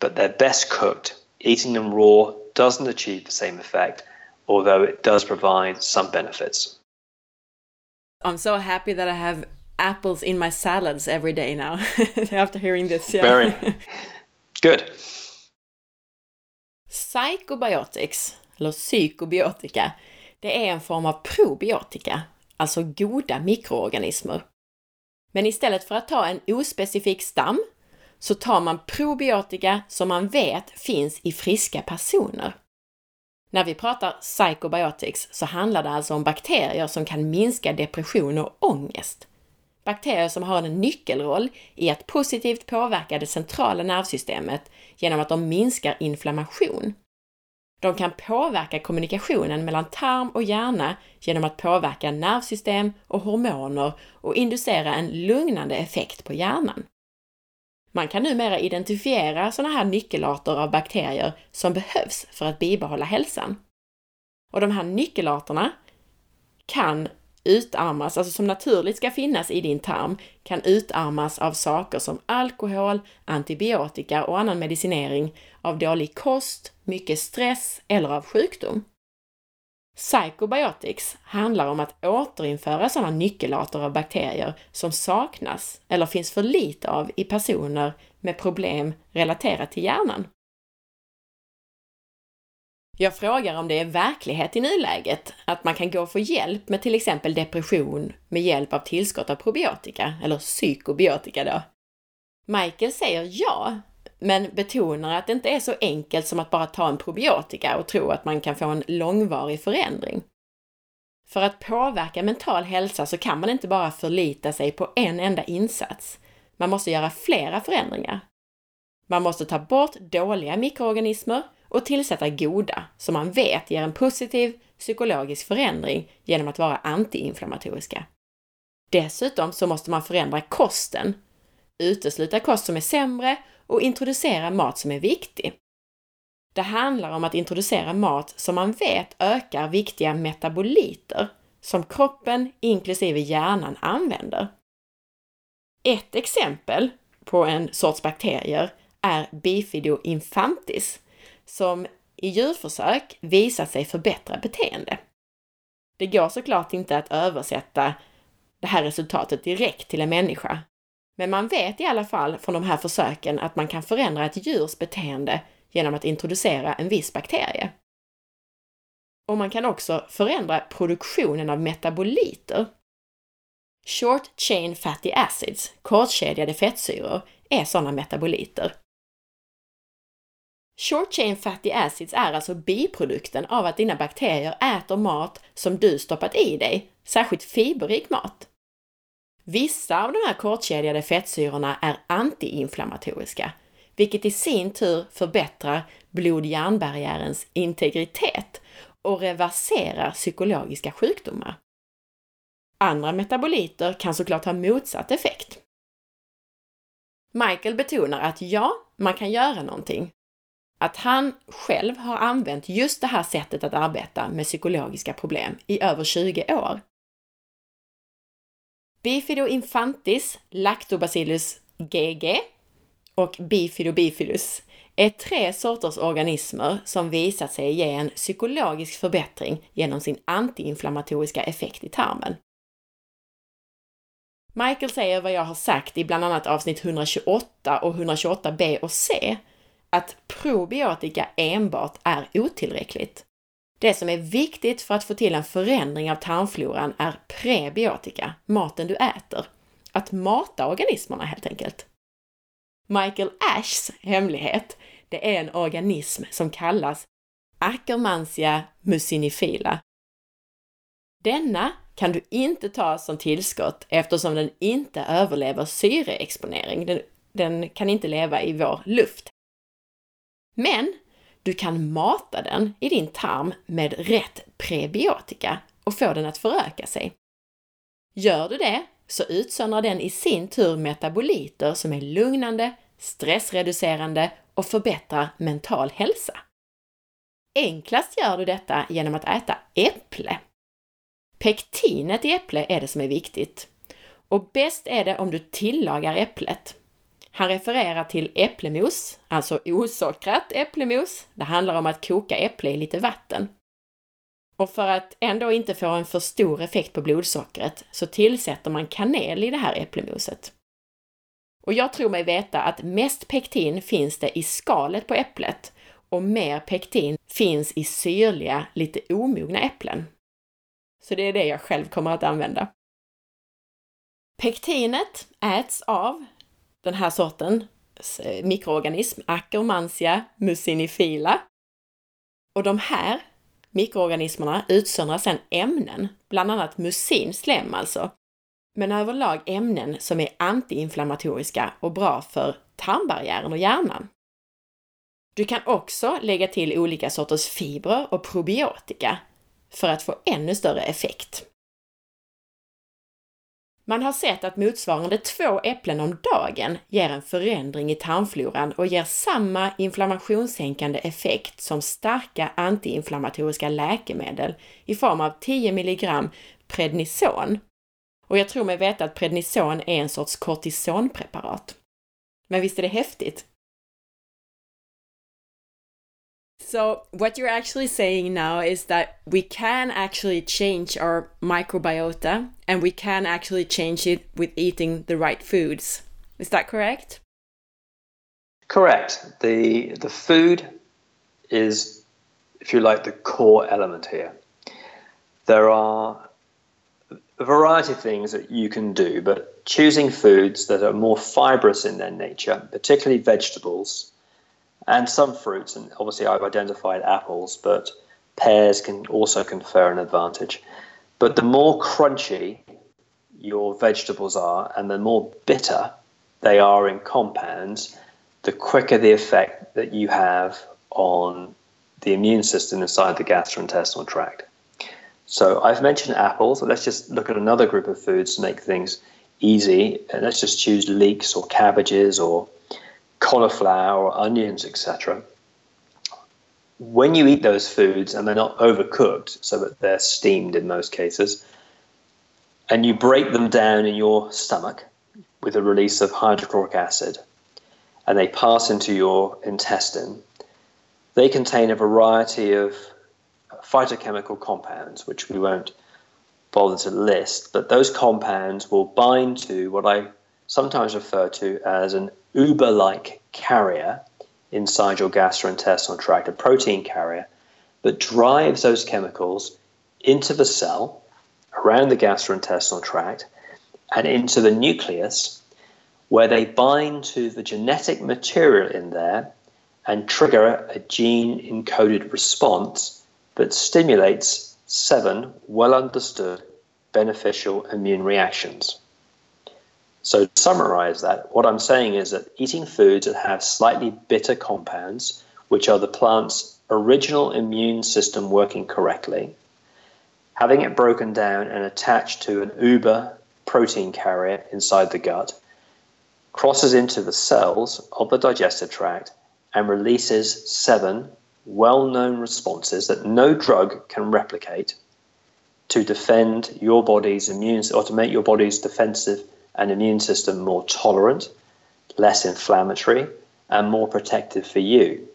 but they're best cooked. Eating them raw doesn't achieve the same effect, although it does provide some benefits. I'm so happy that I have apples in my salads every day now after hearing this. Yeah. Very good. Psychobiotics, eller psykobiotika, det är en form av probiotika, alltså goda mikroorganismer. Men istället för att ta en ospecifik stam så tar man probiotika som man vet finns i friska personer. När vi pratar psychobiotics så handlar det alltså om bakterier som kan minska depression och ångest. Bakterier som har en nyckelroll i att positivt påverka det centrala nervsystemet genom att de minskar inflammation. De kan påverka kommunikationen mellan tarm och hjärna genom att påverka nervsystem och hormoner och inducera en lugnande effekt på hjärnan. Man kan numera identifiera sådana här nyckelarter av bakterier som behövs för att bibehålla hälsan. Och de här nyckelarterna kan utarmas, alltså som naturligt ska finnas i din tarm, kan utarmas av saker som alkohol, antibiotika och annan medicinering, av dålig kost, mycket stress eller av sjukdom. Psychobiotics handlar om att återinföra sådana nyckelarter av bakterier som saknas eller finns för lite av i personer med problem relaterat till hjärnan. Jag frågar om det är verklighet i nuläget, att man kan gå och få hjälp med till exempel depression med hjälp av tillskott av probiotika, eller psykobiotika då. Michael säger ja, men betonar att det inte är så enkelt som att bara ta en probiotika och tro att man kan få en långvarig förändring. För att påverka mental hälsa så kan man inte bara förlita sig på en enda insats. Man måste göra flera förändringar. Man måste ta bort dåliga mikroorganismer och tillsätta goda, som man vet ger en positiv psykologisk förändring genom att vara antiinflammatoriska. Dessutom så måste man förändra kosten, utesluta kost som är sämre och introducera mat som är viktig. Det handlar om att introducera mat som man vet ökar viktiga metaboliter som kroppen inklusive hjärnan använder. Ett exempel på en sorts bakterier är Bifido infantis som i djurförsök visat sig förbättra beteende. Det går såklart inte att översätta det här resultatet direkt till en människa, men man vet i alla fall från de här försöken att man kan förändra ett djurs beteende genom att introducera en viss bakterie. Och man kan också förändra produktionen av metaboliter. Short chain fatty acids, kortkedjade fettsyror, är sådana metaboliter. Short chain fatty acids är alltså biprodukten av att dina bakterier äter mat som du stoppat i dig, särskilt fiberrik mat. Vissa av de här kortkedjade fettsyrorna är antiinflammatoriska, vilket i sin tur förbättrar blod-hjärnbarriärens integritet och reverserar psykologiska sjukdomar. Andra metaboliter kan såklart ha motsatt effekt. Michael betonar att ja, man kan göra någonting. Att han själv har använt just det här sättet att arbeta med psykologiska problem i över 20 år. Bifido infantis, Lactobacillus GG och Bifido bifidus är tre sorters organismer som visat sig ge en psykologisk förbättring genom sin antiinflammatoriska effekt i tarmen. Michael säger vad jag har sagt i bland annat avsnitt 128 och 128b och c, att probiotika enbart är otillräckligt. Det som är viktigt för att få till en förändring av tarmfloran är prebiotika, maten du äter. Att mata organismerna helt enkelt. Michael Ashs hemlighet, det är en organism som kallas Akkermansia mucinifila. Denna kan du inte ta som tillskott eftersom den inte överlever syreexponering. Den, den kan inte leva i vår luft. Men du kan mata den i din tarm med rätt prebiotika och få den att föröka sig. Gör du det så utsöndrar den i sin tur metaboliter som är lugnande, stressreducerande och förbättrar mental hälsa. Enklast gör du detta genom att äta äpple. Pektinet i äpple är det som är viktigt. Och bäst är det om du tillagar äpplet. Han refererar till äpplemos, alltså osockrat äpplemos. Det handlar om att koka äpple i lite vatten. Och för att ändå inte få en för stor effekt på blodsockret så tillsätter man kanel i det här äpplemoset. Och jag tror mig veta att mest pektin finns det i skalet på äpplet och mer pektin finns i syrliga, lite omogna äpplen. Så det är det jag själv kommer att använda. Pektinet äts av den här sorten eh, mikroorganism, Akkermansia mucinifila. Och de här mikroorganismerna utsöndrar sedan ämnen, bland annat musinslem alltså, men överlag ämnen som är antiinflammatoriska och bra för tarmbarriären och hjärnan. Du kan också lägga till olika sorters fibrer och probiotika för att få ännu större effekt. Man har sett att motsvarande två äpplen om dagen ger en förändring i tarmfloran och ger samma inflammationssänkande effekt som starka antiinflammatoriska läkemedel i form av 10 mg prednison. Och jag tror mig veta att prednison är en sorts kortisonpreparat. Men visst är det häftigt? So, what you're actually saying now is that we can actually change our microbiota and we can actually change it with eating the right foods. Is that correct? Correct. The the food is if you like the core element here. There are a variety of things that you can do, but choosing foods that are more fibrous in their nature, particularly vegetables, and some fruits. And obviously, I've identified apples, but pears can also confer an advantage. But the more crunchy your vegetables are and the more bitter they are in compounds, the quicker the effect that you have on the immune system inside the gastrointestinal tract. So I've mentioned apples. Let's just look at another group of foods to make things easy. And let's just choose leeks or cabbages or cauliflower onions, etc. When you eat those foods and they're not overcooked, so that they're steamed in most cases, and you break them down in your stomach with a release of hydrochloric acid, and they pass into your intestine, they contain a variety of phytochemical compounds, which we won't bother to list, but those compounds will bind to what I sometimes referred to as an Uber like carrier inside your gastrointestinal tract, a protein carrier that drives those chemicals into the cell around the gastrointestinal tract and into the nucleus, where they bind to the genetic material in there and trigger a gene encoded response that stimulates seven well understood beneficial immune reactions. So, to summarize that, what I'm saying is that eating foods that have slightly bitter compounds, which are the plant's original immune system working correctly, having it broken down and attached to an Uber protein carrier inside the gut, crosses into the cells of the digestive tract and releases seven well known responses that no drug can replicate to defend your body's immune or to make your body's defensive an immune system more tolerant, less inflammatory, and more protective for you.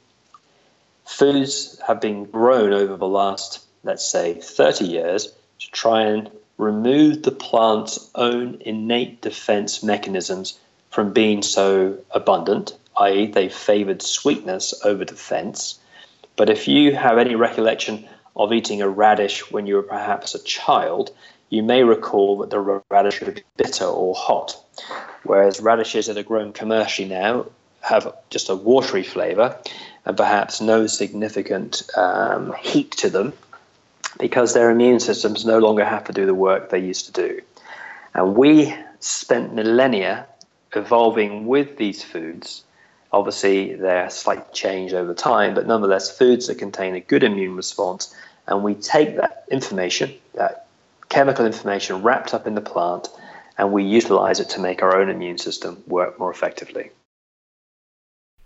Foods have been grown over the last, let's say, 30 years to try and remove the plant's own innate defense mechanisms from being so abundant, i.e., they favored sweetness over defense. But if you have any recollection of eating a radish when you were perhaps a child, you may recall that the radish would be bitter or hot, whereas radishes that are grown commercially now have just a watery flavour and perhaps no significant um, heat to them because their immune systems no longer have to do the work they used to do. And we spent millennia evolving with these foods. Obviously, they're slight change over time, but nonetheless, foods that contain a good immune response. And we take that information, that chemical information wrapped up in the plant, and we utilize it to make our own immune system work more effectively.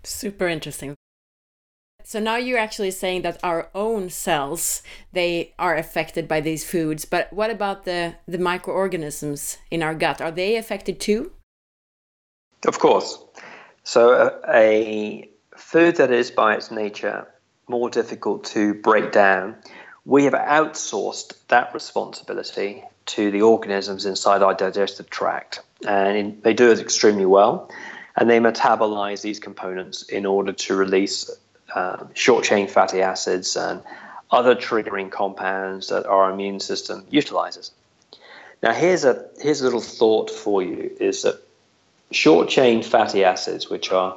Super interesting. So now you're actually saying that our own cells they are affected by these foods, but what about the the microorganisms in our gut? Are they affected too? Of course. So, a, a food that is by its nature more difficult to break down, we have outsourced that responsibility to the organisms inside our digestive tract. And they do it extremely well. And they metabolize these components in order to release uh, short chain fatty acids and other triggering compounds that our immune system utilizes. Now, here's a, here's a little thought for you is that short chain fatty acids, which are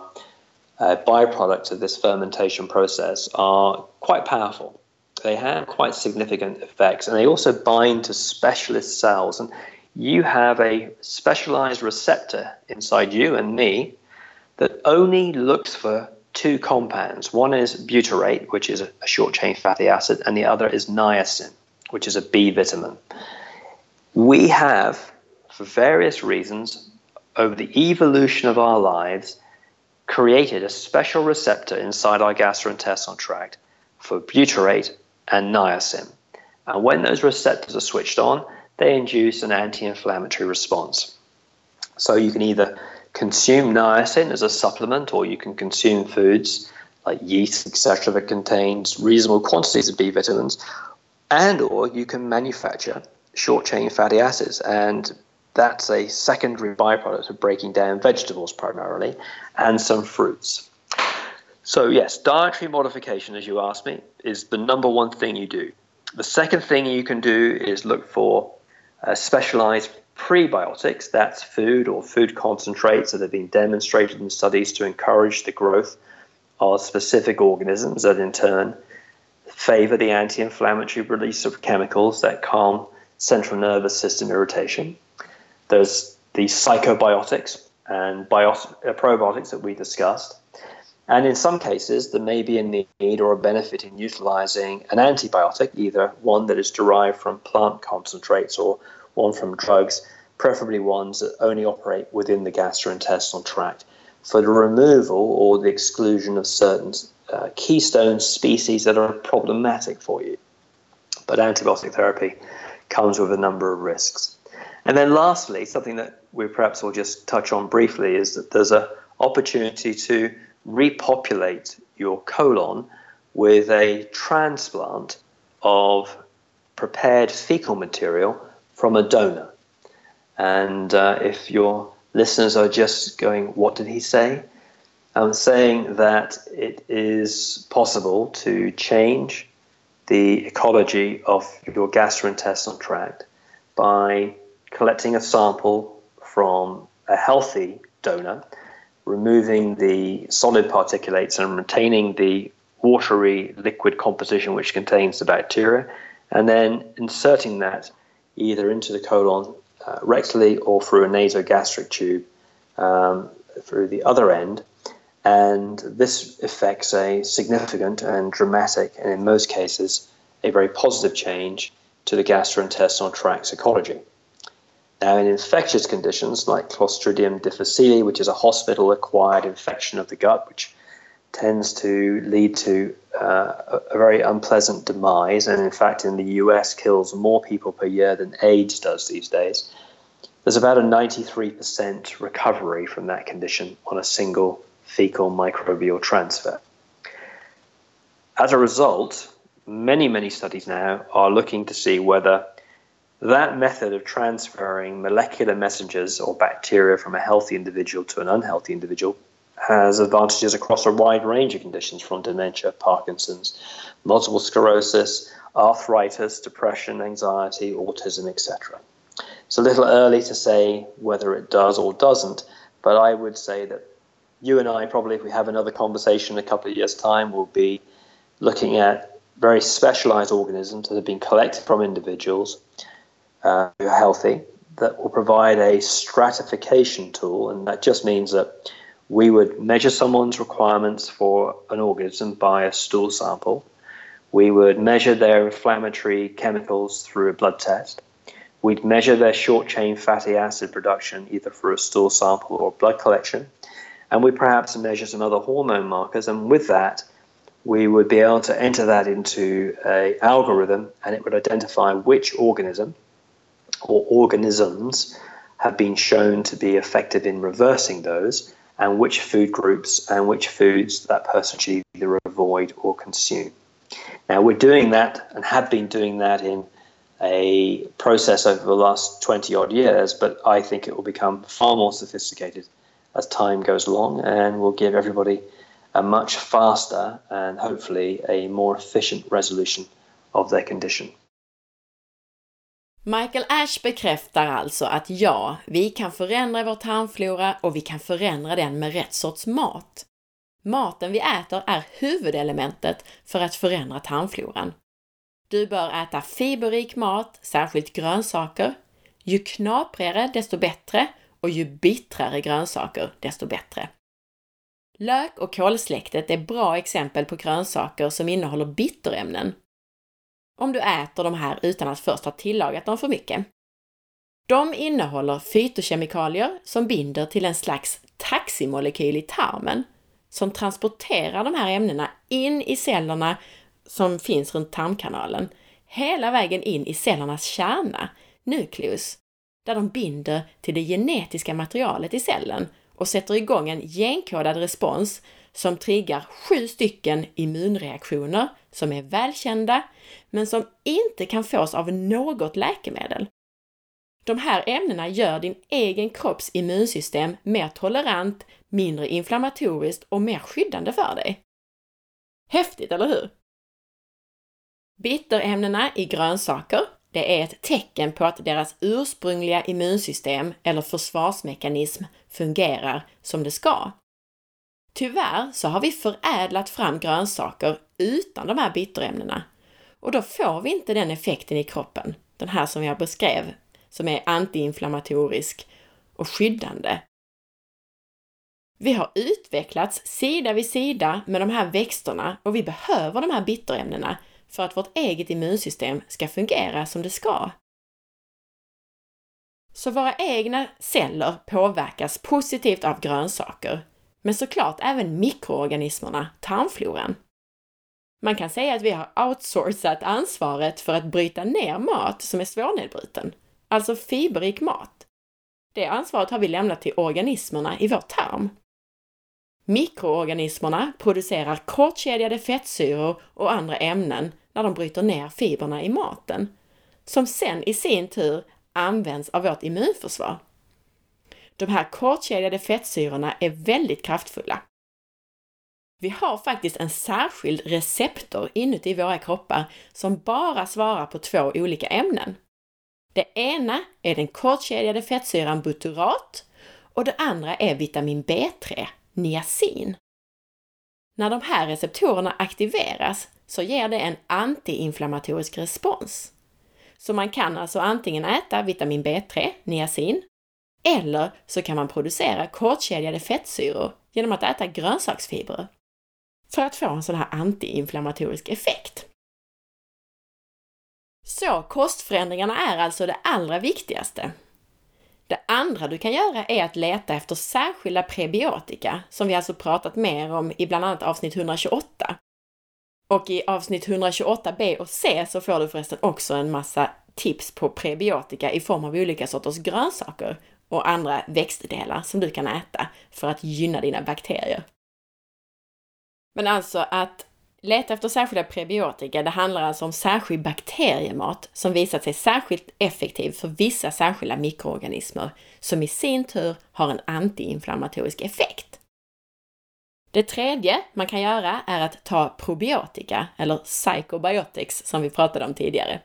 uh, byproducts of this fermentation process, are quite powerful. They have quite significant effects, and they also bind to specialist cells. And you have a specialized receptor inside you and me that only looks for two compounds. One is butyrate, which is a short chain fatty acid, and the other is niacin, which is a B vitamin. We have, for various reasons, over the evolution of our lives, created a special receptor inside our gastrointestinal tract for butyrate and niacin. And when those receptors are switched on, they induce an anti inflammatory response. So you can either consume niacin as a supplement or you can consume foods like yeast, etc., that contains reasonable quantities of B vitamins, and or you can manufacture short chain fatty acids. And that's a secondary byproduct of breaking down vegetables primarily and some fruits. So, yes, dietary modification, as you asked me, is the number one thing you do. The second thing you can do is look for uh, specialized prebiotics, that's food or food concentrates that have been demonstrated in studies to encourage the growth of specific organisms that in turn favor the anti inflammatory release of chemicals that calm central nervous system irritation. There's the psychobiotics and uh, probiotics that we discussed. And in some cases, there may be a need or a benefit in utilizing an antibiotic, either one that is derived from plant concentrates or one from drugs, preferably ones that only operate within the gastrointestinal tract, for the removal or the exclusion of certain uh, keystone species that are problematic for you. But antibiotic therapy comes with a number of risks. And then lastly, something that we perhaps will just touch on briefly is that there's an opportunity to repopulate your colon with a transplant of prepared fecal material from a donor. And uh, if your listeners are just going, What did he say? I'm saying that it is possible to change the ecology of your gastrointestinal tract by collecting a sample from a healthy donor, removing the solid particulates and retaining the watery liquid composition which contains the bacteria, and then inserting that either into the colon uh, rectally or through a nasogastric tube um, through the other end. And this affects a significant and dramatic, and in most cases, a very positive change to the gastrointestinal tract ecology. Now, in infectious conditions like Clostridium difficile, which is a hospital acquired infection of the gut, which tends to lead to uh, a very unpleasant demise, and in fact, in the US, kills more people per year than AIDS does these days. There's about a 93% recovery from that condition on a single fecal microbial transfer. As a result, many, many studies now are looking to see whether that method of transferring molecular messengers or bacteria from a healthy individual to an unhealthy individual has advantages across a wide range of conditions from dementia, Parkinson's, multiple sclerosis, arthritis, depression, anxiety, autism, etc. It's a little early to say whether it does or doesn't, but I would say that you and I, probably if we have another conversation in a couple of years' time, will be looking at very specialized organisms that have been collected from individuals uh, are healthy that will provide a stratification tool, and that just means that we would measure someone's requirements for an organism by a stool sample. We would measure their inflammatory chemicals through a blood test. We'd measure their short chain fatty acid production either through a stool sample or blood collection. And we perhaps measure some other hormone markers. And with that, we would be able to enter that into a algorithm and it would identify which organism or organisms have been shown to be effective in reversing those and which food groups and which foods that person should either avoid or consume. Now, we're doing that and have been doing that in a process over the last 20 odd years, but I think it will become far more sophisticated as time goes along and will give everybody a much faster and hopefully a more efficient resolution of their condition. Michael Ash bekräftar alltså att ja, vi kan förändra vår tarmflora och vi kan förändra den med rätt sorts mat. Maten vi äter är huvudelementet för att förändra tarmfloran. Du bör äta fiberrik mat, särskilt grönsaker. Ju knaprigare desto bättre och ju bittrare grönsaker desto bättre. Lök och kolsläktet är bra exempel på grönsaker som innehåller bitterämnen. Om du äter de här utan att först ha tillagat dem för mycket. De innehåller fytokemikalier som binder till en slags taximolekyl i tarmen som transporterar de här ämnena in i cellerna som finns runt tarmkanalen, hela vägen in i cellernas kärna, nukleus, där de binder till det genetiska materialet i cellen och sätter igång en genkodad respons som triggar sju stycken immunreaktioner som är välkända, men som inte kan fås av något läkemedel. De här ämnena gör din egen kropps immunsystem mer tolerant, mindre inflammatoriskt och mer skyddande för dig. Häftigt, eller hur? Bitterämnena i grönsaker, det är ett tecken på att deras ursprungliga immunsystem eller försvarsmekanism fungerar som det ska. Tyvärr så har vi förädlat fram grönsaker utan de här bitterämnena och då får vi inte den effekten i kroppen, den här som jag beskrev, som är antiinflammatorisk och skyddande. Vi har utvecklats sida vid sida med de här växterna och vi behöver de här bitterämnena för att vårt eget immunsystem ska fungera som det ska. Så våra egna celler påverkas positivt av grönsaker, men såklart även mikroorganismerna, tarmfloran. Man kan säga att vi har outsourcat ansvaret för att bryta ner mat som är svårnedbruten, alltså fiberrik mat. Det ansvaret har vi lämnat till organismerna i vår tarm. Mikroorganismerna producerar kortkedjade fettsyror och andra ämnen när de bryter ner fibrerna i maten, som sen i sin tur används av vårt immunförsvar. De här kortkedjade fettsyrorna är väldigt kraftfulla. Vi har faktiskt en särskild receptor inuti våra kroppar som bara svarar på två olika ämnen. Det ena är den kortkedjade fettsyran butyrat och det andra är vitamin B3, niacin. När de här receptorerna aktiveras så ger det en antiinflammatorisk respons. Så man kan alltså antingen äta vitamin B3, niacin, eller så kan man producera kortkedjade fettsyror genom att äta grönsaksfibrer för att få en sån här antiinflammatorisk effekt. Så kostförändringarna är alltså det allra viktigaste. Det andra du kan göra är att leta efter särskilda prebiotika, som vi alltså pratat mer om i bland annat avsnitt 128. Och i avsnitt 128b och c så får du förresten också en massa tips på prebiotika i form av olika sorters grönsaker och andra växtdelar som du kan äta för att gynna dina bakterier. Men alltså att leta efter särskilda prebiotika, det handlar alltså om särskild bakteriemat som visat sig särskilt effektiv för vissa särskilda mikroorganismer som i sin tur har en antiinflammatorisk effekt. Det tredje man kan göra är att ta probiotika, eller psychobiotics som vi pratade om tidigare.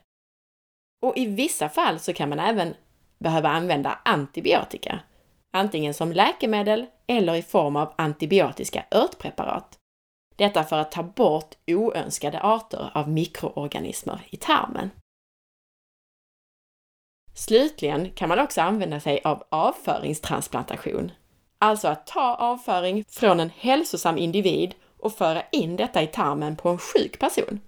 Och i vissa fall så kan man även behöva använda antibiotika, antingen som läkemedel eller i form av antibiotiska örtpreparat. Detta för att ta bort oönskade arter av mikroorganismer i tarmen. Slutligen kan man också använda sig av avföringstransplantation, alltså att ta avföring från en hälsosam individ och föra in detta i tarmen på en sjuk person.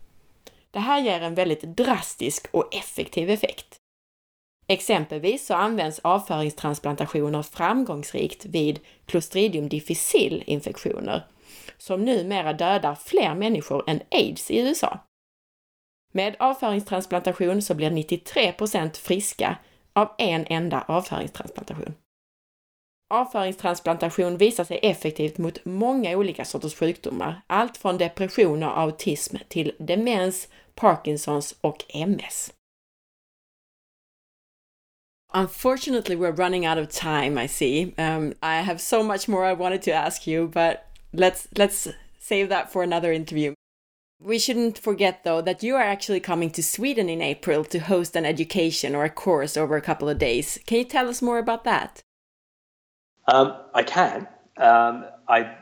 Det här ger en väldigt drastisk och effektiv effekt. Exempelvis så används avföringstransplantationer framgångsrikt vid Clostridium difficile-infektioner som numera dödar fler människor än aids i USA. Med avföringstransplantation så blir 93% friska av en enda avföringstransplantation. Avföringstransplantation visar sig effektivt mot många olika sorters sjukdomar, allt från depression och autism till demens, Parkinsons och MS. Unfortunately, we're running out of time, I see. Um, I have so much more I wanted to ask you, but let's let's save that for another interview. We shouldn't forget, though, that you are actually coming to Sweden in April to host an education or a course over a couple of days. Can you tell us more about that? Um, I can. Um, I,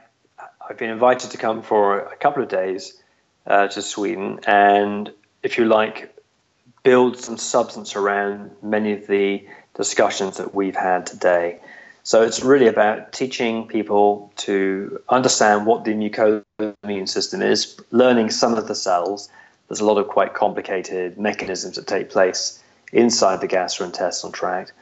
I've been invited to come for a couple of days uh, to Sweden, and if you like, build some substance around many of the discussions that we've had today. So it's really about teaching people to understand what the mucosal immune system is, learning some of the cells. There's a lot of quite complicated mechanisms that take place inside the gastrointestinal tract,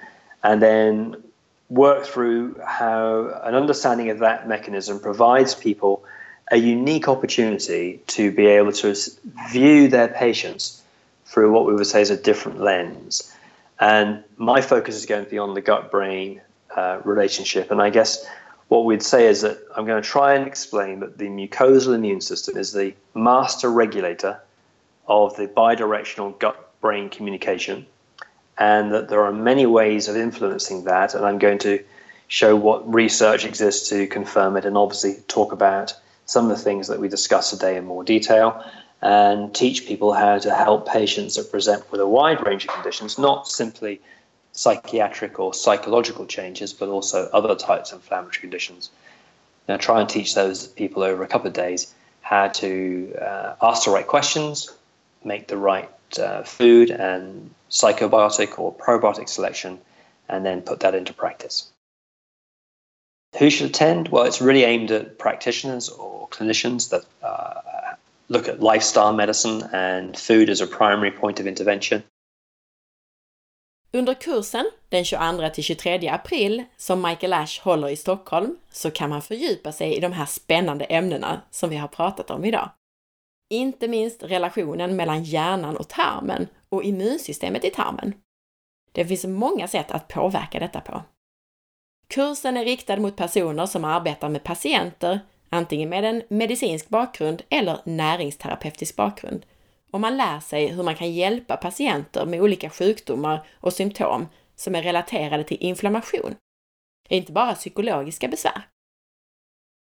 and then work through how an understanding of that mechanism provides people a unique opportunity to be able to view their patients through what we would say is a different lens. And my focus is going to be on the gut brain uh, relationship. And I guess what we'd say is that I'm going to try and explain that the mucosal immune system is the master regulator of the bidirectional gut brain communication, and that there are many ways of influencing that. And I'm going to show what research exists to confirm it, and obviously talk about some of the things that we discussed today in more detail. And teach people how to help patients that present with a wide range of conditions, not simply psychiatric or psychological changes, but also other types of inflammatory conditions. Now, try and teach those people over a couple of days how to uh, ask the right questions, make the right uh, food and psychobiotic or probiotic selection, and then put that into practice. Who should attend? Well, it's really aimed at practitioners or clinicians that uh, look at lifestyle medicine and food as a primary point of intervention. Under kursen den 22 till 23 april som Michael Ash håller i Stockholm så kan man fördjupa sig i de här spännande ämnena som vi har pratat om idag. Inte minst relationen mellan hjärnan och tarmen och immunsystemet i tarmen. Det finns många sätt att påverka detta på. Kursen är riktad mot personer som arbetar med patienter, antingen med en medicinsk bakgrund eller näringsterapeutisk bakgrund och man lär sig hur man kan hjälpa patienter med olika sjukdomar och symptom som är relaterade till inflammation. Inte bara psykologiska besvär.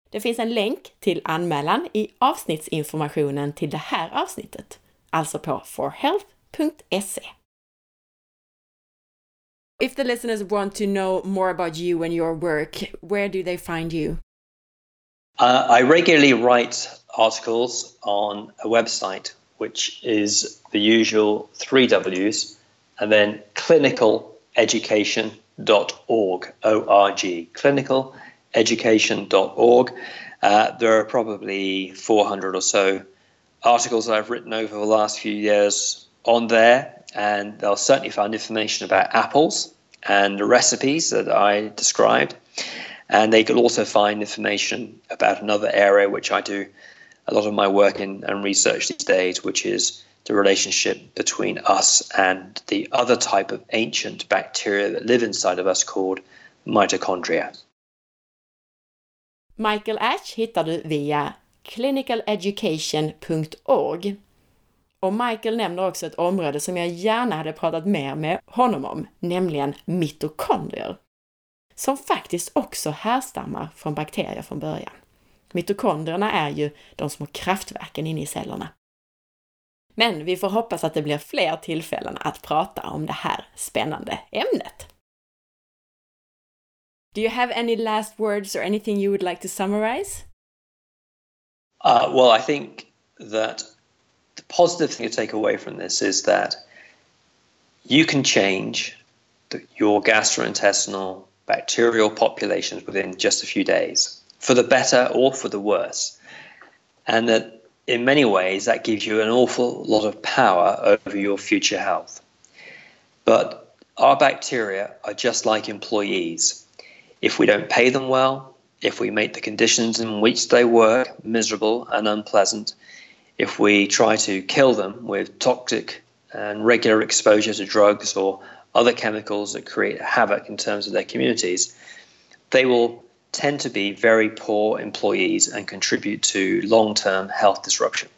Det finns en länk till anmälan i avsnittsinformationen till det här avsnittet, alltså på forhealth.se. If the listeners want to know more about you and your work, where do they find you? Uh, I regularly write articles on a website which is the usual three W's, and then clinicaleducation.org, O-R-G, clinicaleducation.org. Uh, there are probably 400 or so articles I've written over the last few years on there, and they'll certainly find information about apples and the recipes that I described. And they could also find information about another area which I do a lot of my work in, and research these days, which is the relationship between us and the other type of ancient bacteria that live inside of us called mitochondria. Michael Ash hittar du via clinicaleducation.org. Och Michael nämner också ett område som jag gärna hade pratat mer med honom om, nämligen mitokondrier. Som faktiskt också härstammar från bakterier från början. Mitokondrierna är ju de små kraftverken inne i cellerna. Men vi får hoppas att det blir fler tillfällen att prata om det här spännande ämnet. Do you have any last words or anything you would like to summarize? Uh, well, I think that the positive thing to take away from this is that you can change the, your gastrointestinal bacterial populations within just a few days. for the better or for the worse. And that in many ways, that gives you an awful lot of power over your future health. But our bacteria are just like employees. If we don't pay them well, if we make the conditions in which they work miserable and unpleasant, if we try to kill them with toxic and regular exposure to drugs or other chemicals that create havoc in terms of their communities, they will tend to be very poor employees and contribute to long term health disruption.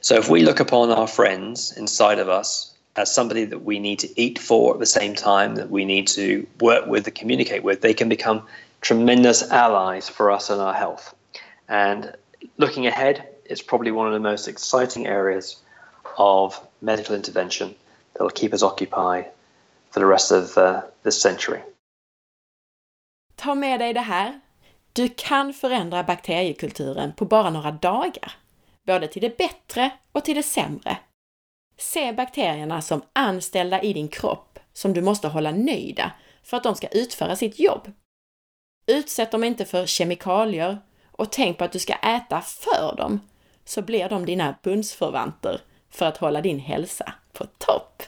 So, if we look upon our friends inside of us as somebody that we need to eat for at the same time, that we need to work with and communicate with, they can become tremendous allies for us and our health. And looking ahead, it's probably one of the most exciting areas of medical intervention that will keep us occupied for the rest of uh, this century. Ta med dig det här. Du kan förändra bakteriekulturen på bara några dagar, både till det bättre och till det sämre. Se bakterierna som anställda i din kropp som du måste hålla nöjda för att de ska utföra sitt jobb. Utsätt dem inte för kemikalier och tänk på att du ska äta för dem, så blir de dina bundsförvanter för att hålla din hälsa på topp.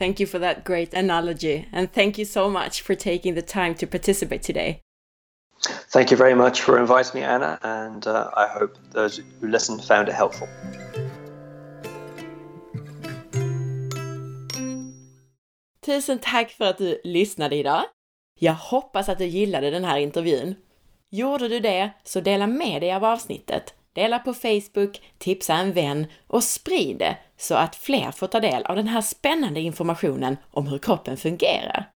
Thank you for that great analogy, and thank you so much for taking the time to participate today. Thank you very much for inviting me, Anna, and uh, I hope those who listened found it helpful. Tusen tack för att du lyssnade idag. Jag hoppas att du gillade den här intervjun. Gjorde du det, så dela med dig av avsnittet. Dela på Facebook, tipsa en vän och sprid det så att fler får ta del av den här spännande informationen om hur kroppen fungerar.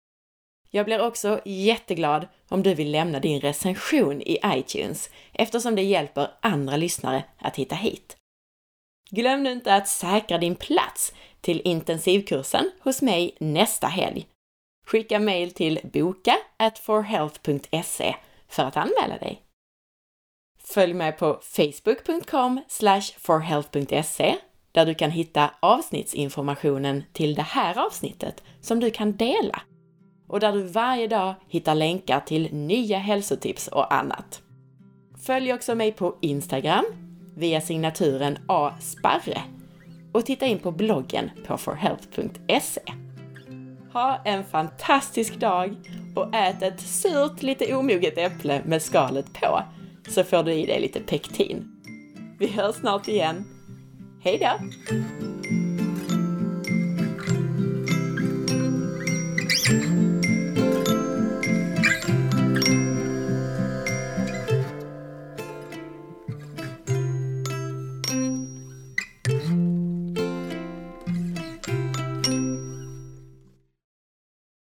Jag blir också jätteglad om du vill lämna din recension i iTunes eftersom det hjälper andra lyssnare att hitta hit. Glöm nu inte att säkra din plats till intensivkursen hos mig nästa helg. Skicka mail till boka forhealth.se för att anmäla dig. Följ mig på facebook.com forhealth.se där du kan hitta avsnittsinformationen till det här avsnittet som du kan dela och där du varje dag hittar länkar till nya hälsotips och annat. Följ också mig på Instagram via signaturen asparre och titta in på bloggen på forhealth.se. Ha en fantastisk dag och ät ett surt, lite omoget äpple med skalet på så får du i dig lite pektin. Vi hörs snart igen. Hej då!